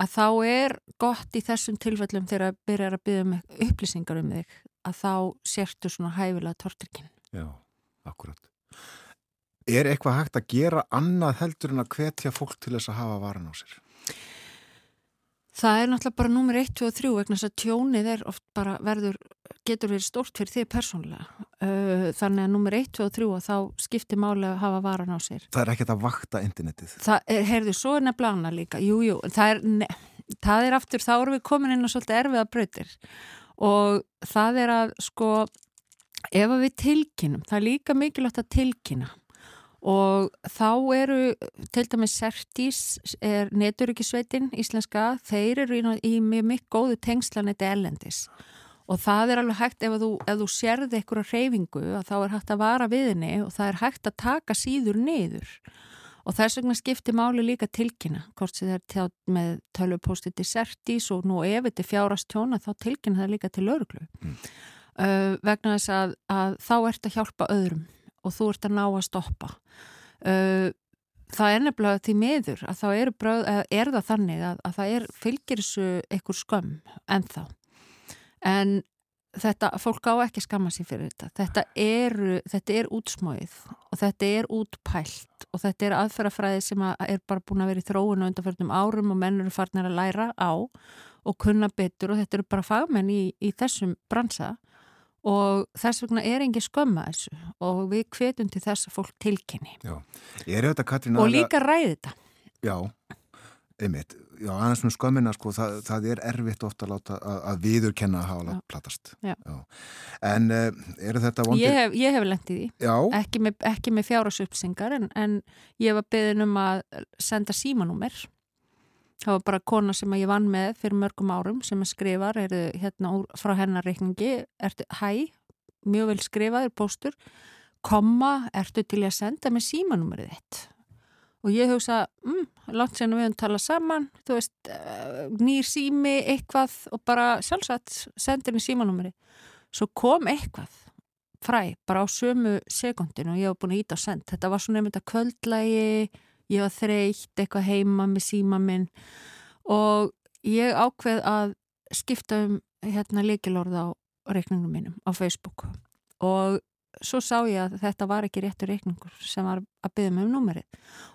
Speaker 8: að þá er gott í þessum tilfellum þegar að byrja að byggja um upplýsingar um þig að þá sértu svona hæfilega tortrikinn.
Speaker 1: Já, akkurat. Er eitthvað hægt að gera annað heldur en að hvetja fólk til þess að hafa varan á sér?
Speaker 8: Það er náttúrulega bara nummer 1, 2 og 3 vegna þess að tjónið er oft bara verður, getur verið stórt fyrir þig persónulega. Þannig að nummer 1, 2 og 3 og þá skiptir máli að hafa varan á sér.
Speaker 1: Það er ekkert að vakta internetið.
Speaker 8: Það er, heyrðu, svo er nefnilega annað líka. Jú, jú, það er, ne, það er aftur, þá erum við komin inn á svolítið erfiða brautir og það er að sko, ef við tilkynum, það er líka mikilvægt að tilkynna og þá eru til dæmis Sertís er neturíkisveitin íslenska, þeir eru í, mjög mikið góðu tengslanetti ellendis og það er alveg hægt ef þú, ef þú sérði einhverja reyfingu að þá er hægt að vara viðinni og það er hægt að taka síður niður. Og þess vegna skiptir máli líka tilkynna hvort sem það er tjátt með tölvupósti til Sertís og nú ef þetta er fjárast tjóna þá tilkynna það líka til öruglu mm. uh, vegna þess að, að þá ert að hjálpa öðrum og þú ert að ná að stoppa. Uh, það er nefnilega því miður að þá er, bröð, er það þannig að, að það er fylgir þessu einhver skömm en þá en þetta, fólk á ekki skamma sér fyrir þetta. Þetta er, þetta er útsmóið og þetta er útpælt og þetta er aðferðafræði sem að er bara búin að vera í þróun og undanförnum árum og menn eru farnir að læra á og kunna betur og þetta eru bara fagmenn í, í þessum bransa og þess vegna er engin skömma þessu. Og við hvetum til þess að fólk tilkynni.
Speaker 1: Og
Speaker 8: líka ræði þetta.
Speaker 1: Já, einmitt. Já, annars með skömmina, sko, það, það er erfitt ofta að, að, að viðurkenna að hafa látt platast
Speaker 8: Já. Já.
Speaker 1: En uh, eru þetta vondir?
Speaker 8: Ég hef, hef lendið í ekki með, með fjárasupsingar en, en ég var beðin um að senda símanúmer Það var bara kona sem ég vann með fyrir mörgum árum sem skrifar, er hérna úr, frá hennar reikningi, ertu hæ, mjög vel skrifaður póstur, komma, ertu til að senda með símanúmerið þitt. Og ég hugsa, mm, langt sen við höfum talað saman, þú veist, uh, nýr sími, eitthvað og bara sjálfsagt sendir mér símanúmerið. Svo kom eitthvað fræ bara á sömu sekundinu og ég hef búin að íta á send. Þetta var svona einmitt að kvöldlægi, ég var þreytt, eitthvað heima með síma minn. Og ég ákveð að skipta um hérna leikilorð á reikningum mínum á Facebook. Og svo sá ég að þetta var ekki réttur reikningur sem var að byggja mig um númerið.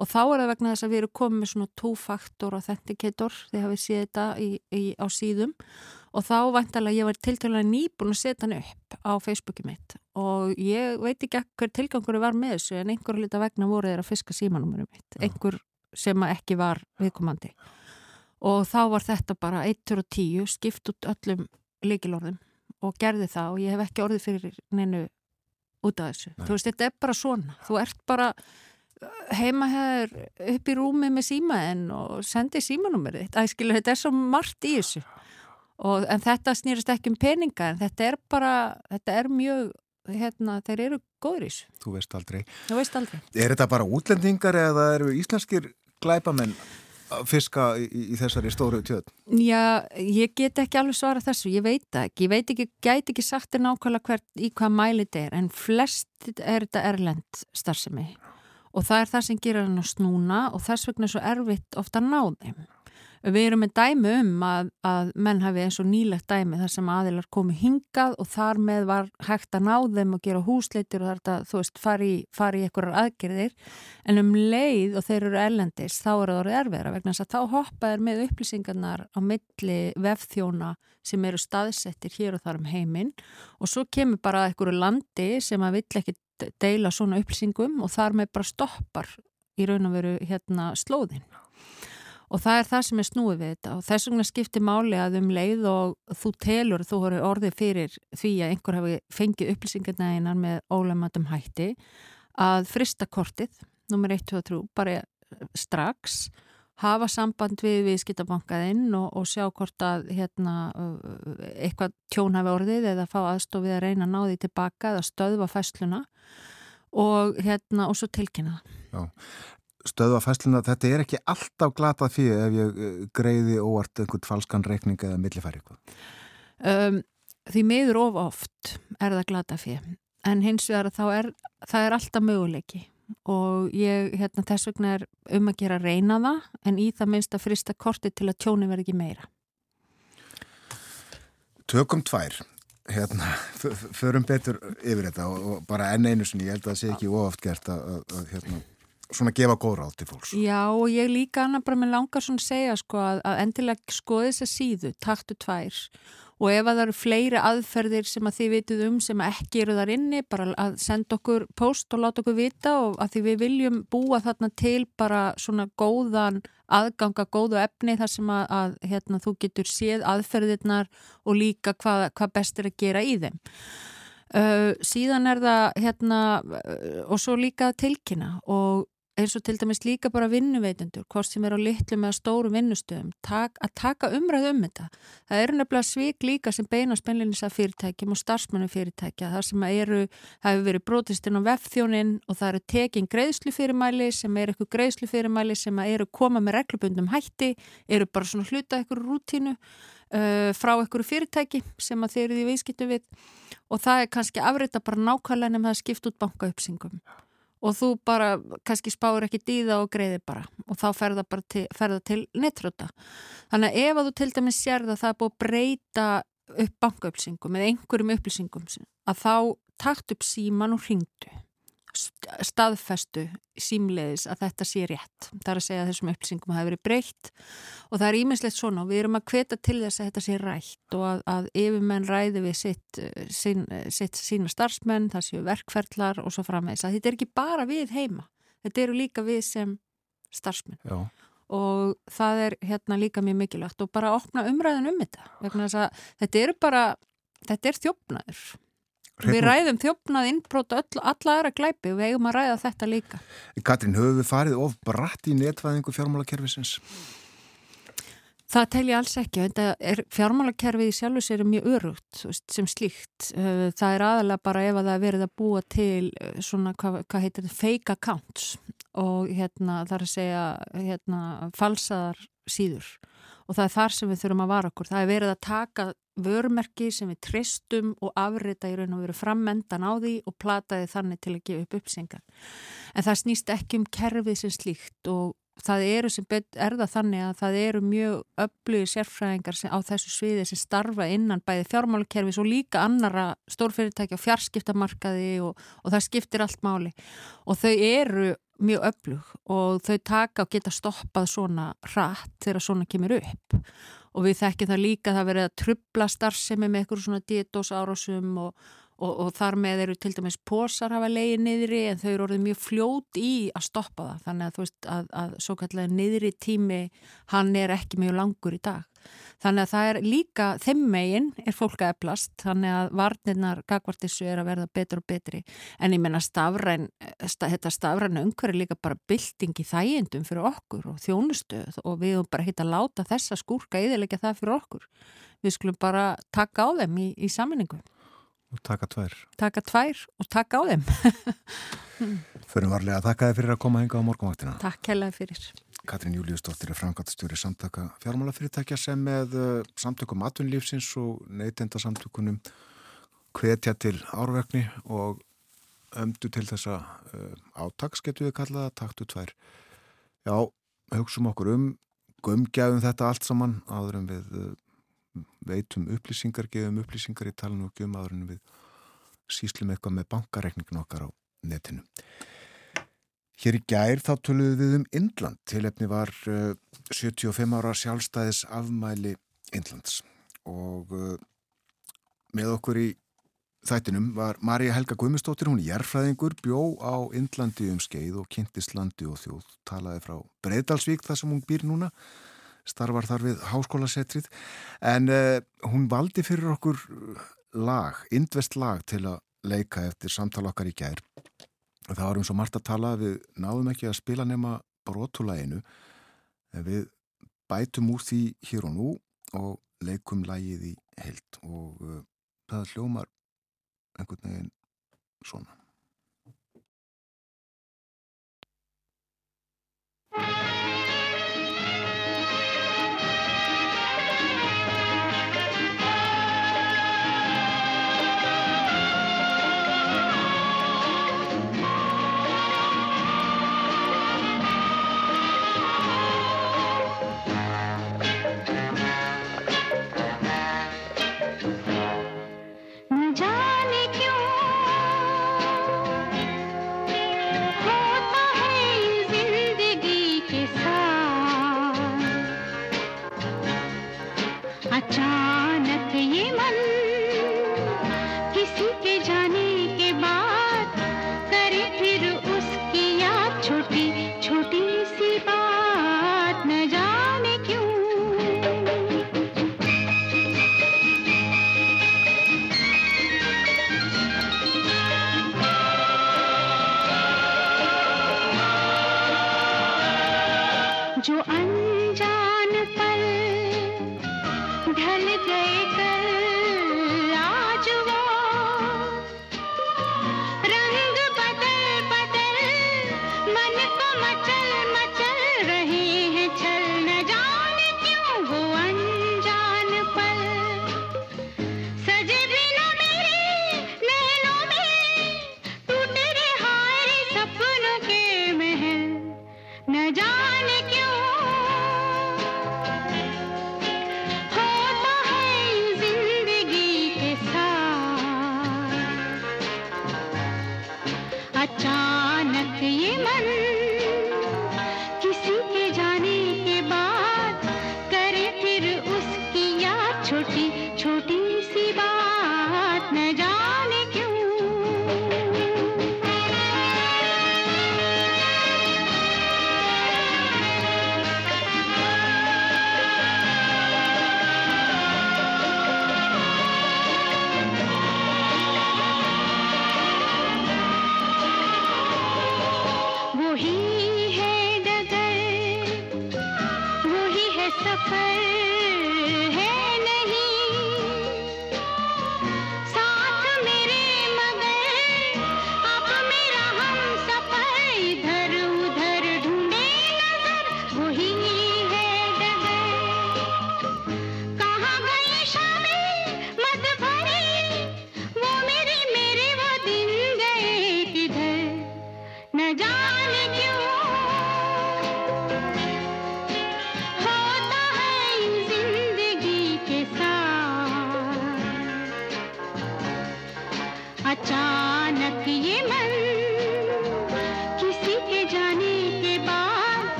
Speaker 8: Og þá er það vegna þess að við erum komið með svona two-factor authenticator þið hafið séð þetta í, í, á síðum. Og þá vantalega ég var tiltölulega nýbúin að setja hann upp á Facebooki mitt. Og ég veit ekki hver tilgangur var með þessu en einhver lita vegna voru þeir að fiska símanúmerum mitt, einhver sem ekki var viðkomandi. Og þá var þetta bara 1-10 skipt út öllum leikilorðum og gerði það. Og ég hef ekki orðið fyrir neinu út af þessu. Nei. Þú veist, þetta er bara svona. Þú ert bara uh, heima hér upp í rúmi með símaðinn og sendi símanúmerið þetta er svo margt í þessu. Og, en þetta snýrast ekki um peninga en þetta er bara, þetta er mjög, hérna, þeir eru þessu.
Speaker 1: Þú veist aldrei.
Speaker 8: Þú veist aldrei.
Speaker 1: Er þetta bara útlendingar eða eru íslenskir glæpamenn fiska í, í þessari stóru tjöð?
Speaker 8: Já, ég get ekki alveg svara þessu, ég veit ekki, ég veit ekki, gæti ekki sagt þér nákvæmlega hvert í hvað mæli þetta er, en flest er þetta erlend starfsemi og það er það sem gerir hann að snúna og þess vegna er svo erfitt ofta að ná þeim. Við erum með dæmi um að, að menn hafi eins og nýlegt dæmi þar sem aðilar komi hingað og þar með var hægt að ná þeim og gera húsleitir og þetta, þú veist, fari, fari í einhverjar aðgerðir. En um leið og þeir eru ellendis þá eru það orðið erfiðra vegna þess að þá hoppaður með upplýsingarnar á milli vefþjóna sem eru staðsettir hér og þar um heiminn. Og svo kemur bara einhverju landi sem að vill ekki deila svona upplýsingum og þar með bara stoppar í raun og veru hérna slóðin og það er það sem er snúið við þetta. Og þess vegna skiptir máli að um leið og þú telur, þú horfið orðið fyrir því að einhver hafi fengið upplýsingarna einan með ólematum hætti að frista kortið nummer 1, 2, 3, bara strax hafa samband við viðskiptabankaðinn og, og sjá hvort að hérna, eitthvað tjón hafi orðið eða fá aðstofið að reyna að ná því tilbaka eða stöðva fæsluna og, hérna, og svo tilkynna það
Speaker 1: stöðva fæsluna, þetta er ekki alltaf glatað fyrir ef ég eh, greiði óvart einhvern falskan reikning eða millifæri
Speaker 8: um, Því miður of oft er það glatað fyrir en hins vegar þá er það er alltaf möguleiki. Og ég, hérna, þess vegna er um að gera reyna það en í það minnst að frista korti til að tjóni verði ekki meira.
Speaker 1: Tökum tvær. Hérna, förum betur yfir þetta og, bara enn einu sinni, ég held að það sé ekki oft gert að, að, að hérna svona gefa góð ráð til fólks.
Speaker 8: Já og ég líka annað bara með langar svona segja sko að, að endilega skoði þess að síðu, taktu tvær og ef að það eru fleiri aðferðir sem að þið vitið um sem ekki eru þar inni bara að senda okkur post og láta okkur vita og að því við viljum búa þarna til bara svona góðan aðganga góðu efni þar sem að, að hérna, þú getur séð aðferðirnar og líka hvað, hvað best er að gera í þeim. Uh, síðan er það hérna uh, og svo líka tilkynna og eins og til dæmis líka bara vinnuveitundur, hvort sem er á litlum eða stóru vinnustöðum, tak, að taka umræð um þetta. Það eru nefnilega svik líka sem beina spenlinis að fyrirtækjum og starfsmannum fyrirtækja. Það sem eru, það hefur verið brotistinn á vefþjónin og það eru tekin greiðslufyrirmæli sem eru eitthvað greiðslufyrirmæli sem eru koma með reglubundum hætti, eru bara svona hluta eitthvað rútínu uh, frá eitthvað fyrirtæki sem að þeir eru því viðskiptu við og það er kannski afrita bara nákvæmlega nefn og þú bara kannski spáur ekki dýða og greiði bara og þá ferða bara til, ferða til nettröta. Þannig að ef að þú til dæmis sér það að það er búið að breyta upp bankaupplýsingum eða einhverjum upplýsingum að þá takt upp síman og hringdu staðfestu símleiðis að þetta sé rétt. Það er að segja að þessum upplýsingum hafi verið breytt og það er íminnslegt svona og við erum að kveta til þess að þetta sé rætt og að, að yfirmenn ræði við sitt, sín, sitt sína starfsmenn, það séu verkferðlar og svo framvegs að þetta er ekki bara við heima, þetta eru líka við sem starfsmenn
Speaker 1: Já.
Speaker 8: og það er hérna líka mjög mikilvægt og bara opna umræðin um þetta vegna þess að þetta eru bara, þetta er þjófnaður. Við ræðum þjófnað innbrót alla aðra glæpi og við eigum að ræða þetta líka.
Speaker 1: Katrín, höfum við farið of bratt í netvæðingu fjármálakerfisins?
Speaker 8: Það tel ég alls ekki. Fjármálakerfið í sjálfur sér er mjög örugt sem slíkt. Það er aðalega bara ef að það er verið að búa til svona, hvað, hvað heitir þetta, fake accounts og hérna þar að segja hérna falsaðar síður og það er þar sem við þurfum að vara okkur. Það er verið að taka vörmerki sem við tristum og afrita í raun og veru frammendan á því og plataði þannig til að gefa upp uppsengar. En það snýst ekki um kerfið sem slíkt og það eru sem er það þannig að það eru mjög öflugir sérfræðingar á þessu sviði sem starfa innan bæði fjármálukerfis og líka annara stórfyrirtæki á fjarskiptamarkaði og, og það skiptir allt máli og þau eru mjög öflug og þau taka og geta stoppað svona rætt þegar svona kemur upp og við þekkjum það líka það verið að trubla starfsemi með eitthvað svona dietós árásum og og, og þar með eru til dæmis posar hafa leiði niðri en þau eru orðið mjög fljót í að stoppa það þannig að þú veist að, að svo kallega niðri tími hann er ekki mjög langur í dag. Þannig að það er líka þeim megin er fólk að eplast þannig að varnirnar gagvartissu er að verða betur og betri en ég menna stafræn, sta, þetta stafræna umhverju líka bara bylting í þægindum fyrir okkur og þjónustöð og við höfum bara hitt að láta þessa skúrka eðilegja það fyrir okkur. Við skulum bara taka á þeim í, í saminningu.
Speaker 1: Og taka tvær.
Speaker 8: Taka tvær og taka á þeim.
Speaker 1: Förum varlega að þakka þið fyrir að koma hinga á morgunvaktina.
Speaker 8: Takk hella fyrir.
Speaker 1: Katrín Júliusdóttir er frangatstjóri samtaka fjármálafyrirtækja sem með uh, samtökum atvinnlífsins og neytenda samtökunum hvetja til árverkni og ömdu til þessa uh, átags getur við kallaða, taktu tvær. Já, hugsaum okkur um, gumgjæðum þetta allt saman áður en við uh, veitum upplýsingar, gefum upplýsingar í talinu og gefum aðurinn við síslum eitthvað með bankareikningin okkar á netinu. Hér í gær þá töluðum við um Indland. Tilefni var 75 eh, ára sjálfstæðis afmæli Indlands og eh, með okkur í þættinum var Marja Helga Guðmustóttir, hún er jærfræðingur, bjó á Indlandi um skeið og kynntist landi og þjóð, talaði frá Breidalsvík þar sem hún býr núna starfar þar við háskólasetrið en uh, hún valdi fyrir okkur lag, indvest lag til að leika eftir samtala okkar í gær. Það var um svo margt að tala við náðum ekki að spila nema brotulæginu en við bætum úr því hér og nú og leikum lægið í heilt og uh, það hljómar einhvern veginn svona.
Speaker 9: he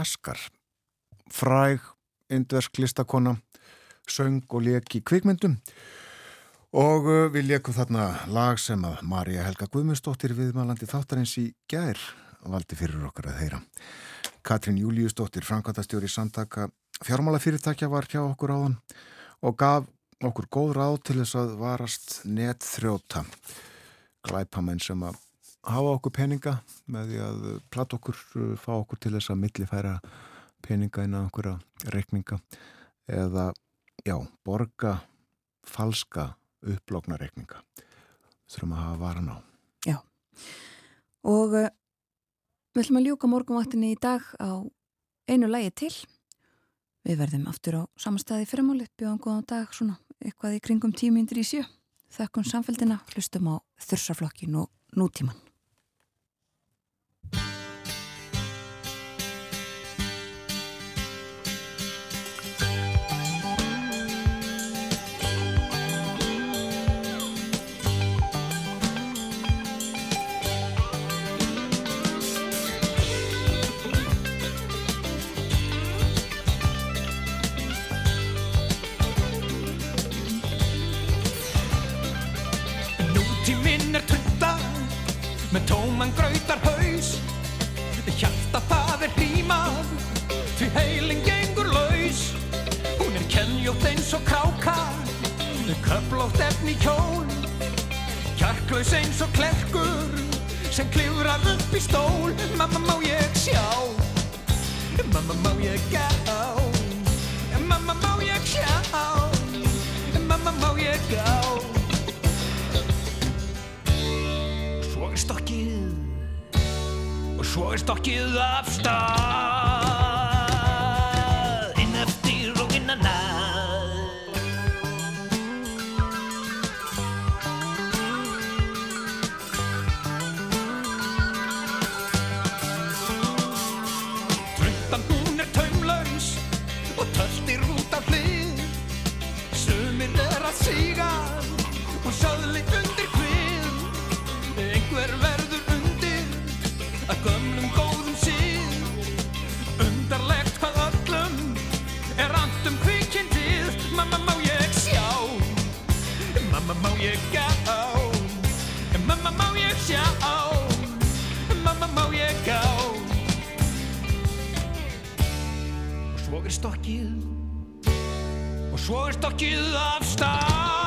Speaker 1: Lata Mangaskar, fræg indversk listakona, söng og leki kvikmyndum. Og uh, við lekum þarna lag sem að Marja Helga Guðmundsdóttir viðmælandi þáttarins í gær valdi fyrir okkar að heyra. Katrín Júliusdóttir, framkvæmtastjóri samtaka fjármálafyrirtækja var hjá okkur áðan og gaf okkur góð ráð til þess að varast netþrjóta. Glæpamenn sem að hafa okkur peninga með því að platt okkur, uh, fá okkur til þess að millifæra peninga inn á okkur reikninga eða, já, borga falska upplókna reikninga. Þurfum að hafa varan á.
Speaker 2: Já, og uh, við ætlum að ljúka morgunvaktinni í dag á einu lægi til. Við verðum aftur á samastæði fyrirmáli, bjóðum góðan dag, svona eitthvað í kringum tímyndir í sjö. Þakkum samfélgina, hlustum á þursaflokkin og nútíman.
Speaker 10: Kjarklaus eins og klerkur sem klifrar upp í stól. Mamma má ég sjá. Mamma má ég gá. Mamma má ég sjá. Mamma má ég gá. Svo er stokkið. Og svo er stokkið af stað stokkið. Og svo er stokkið af stað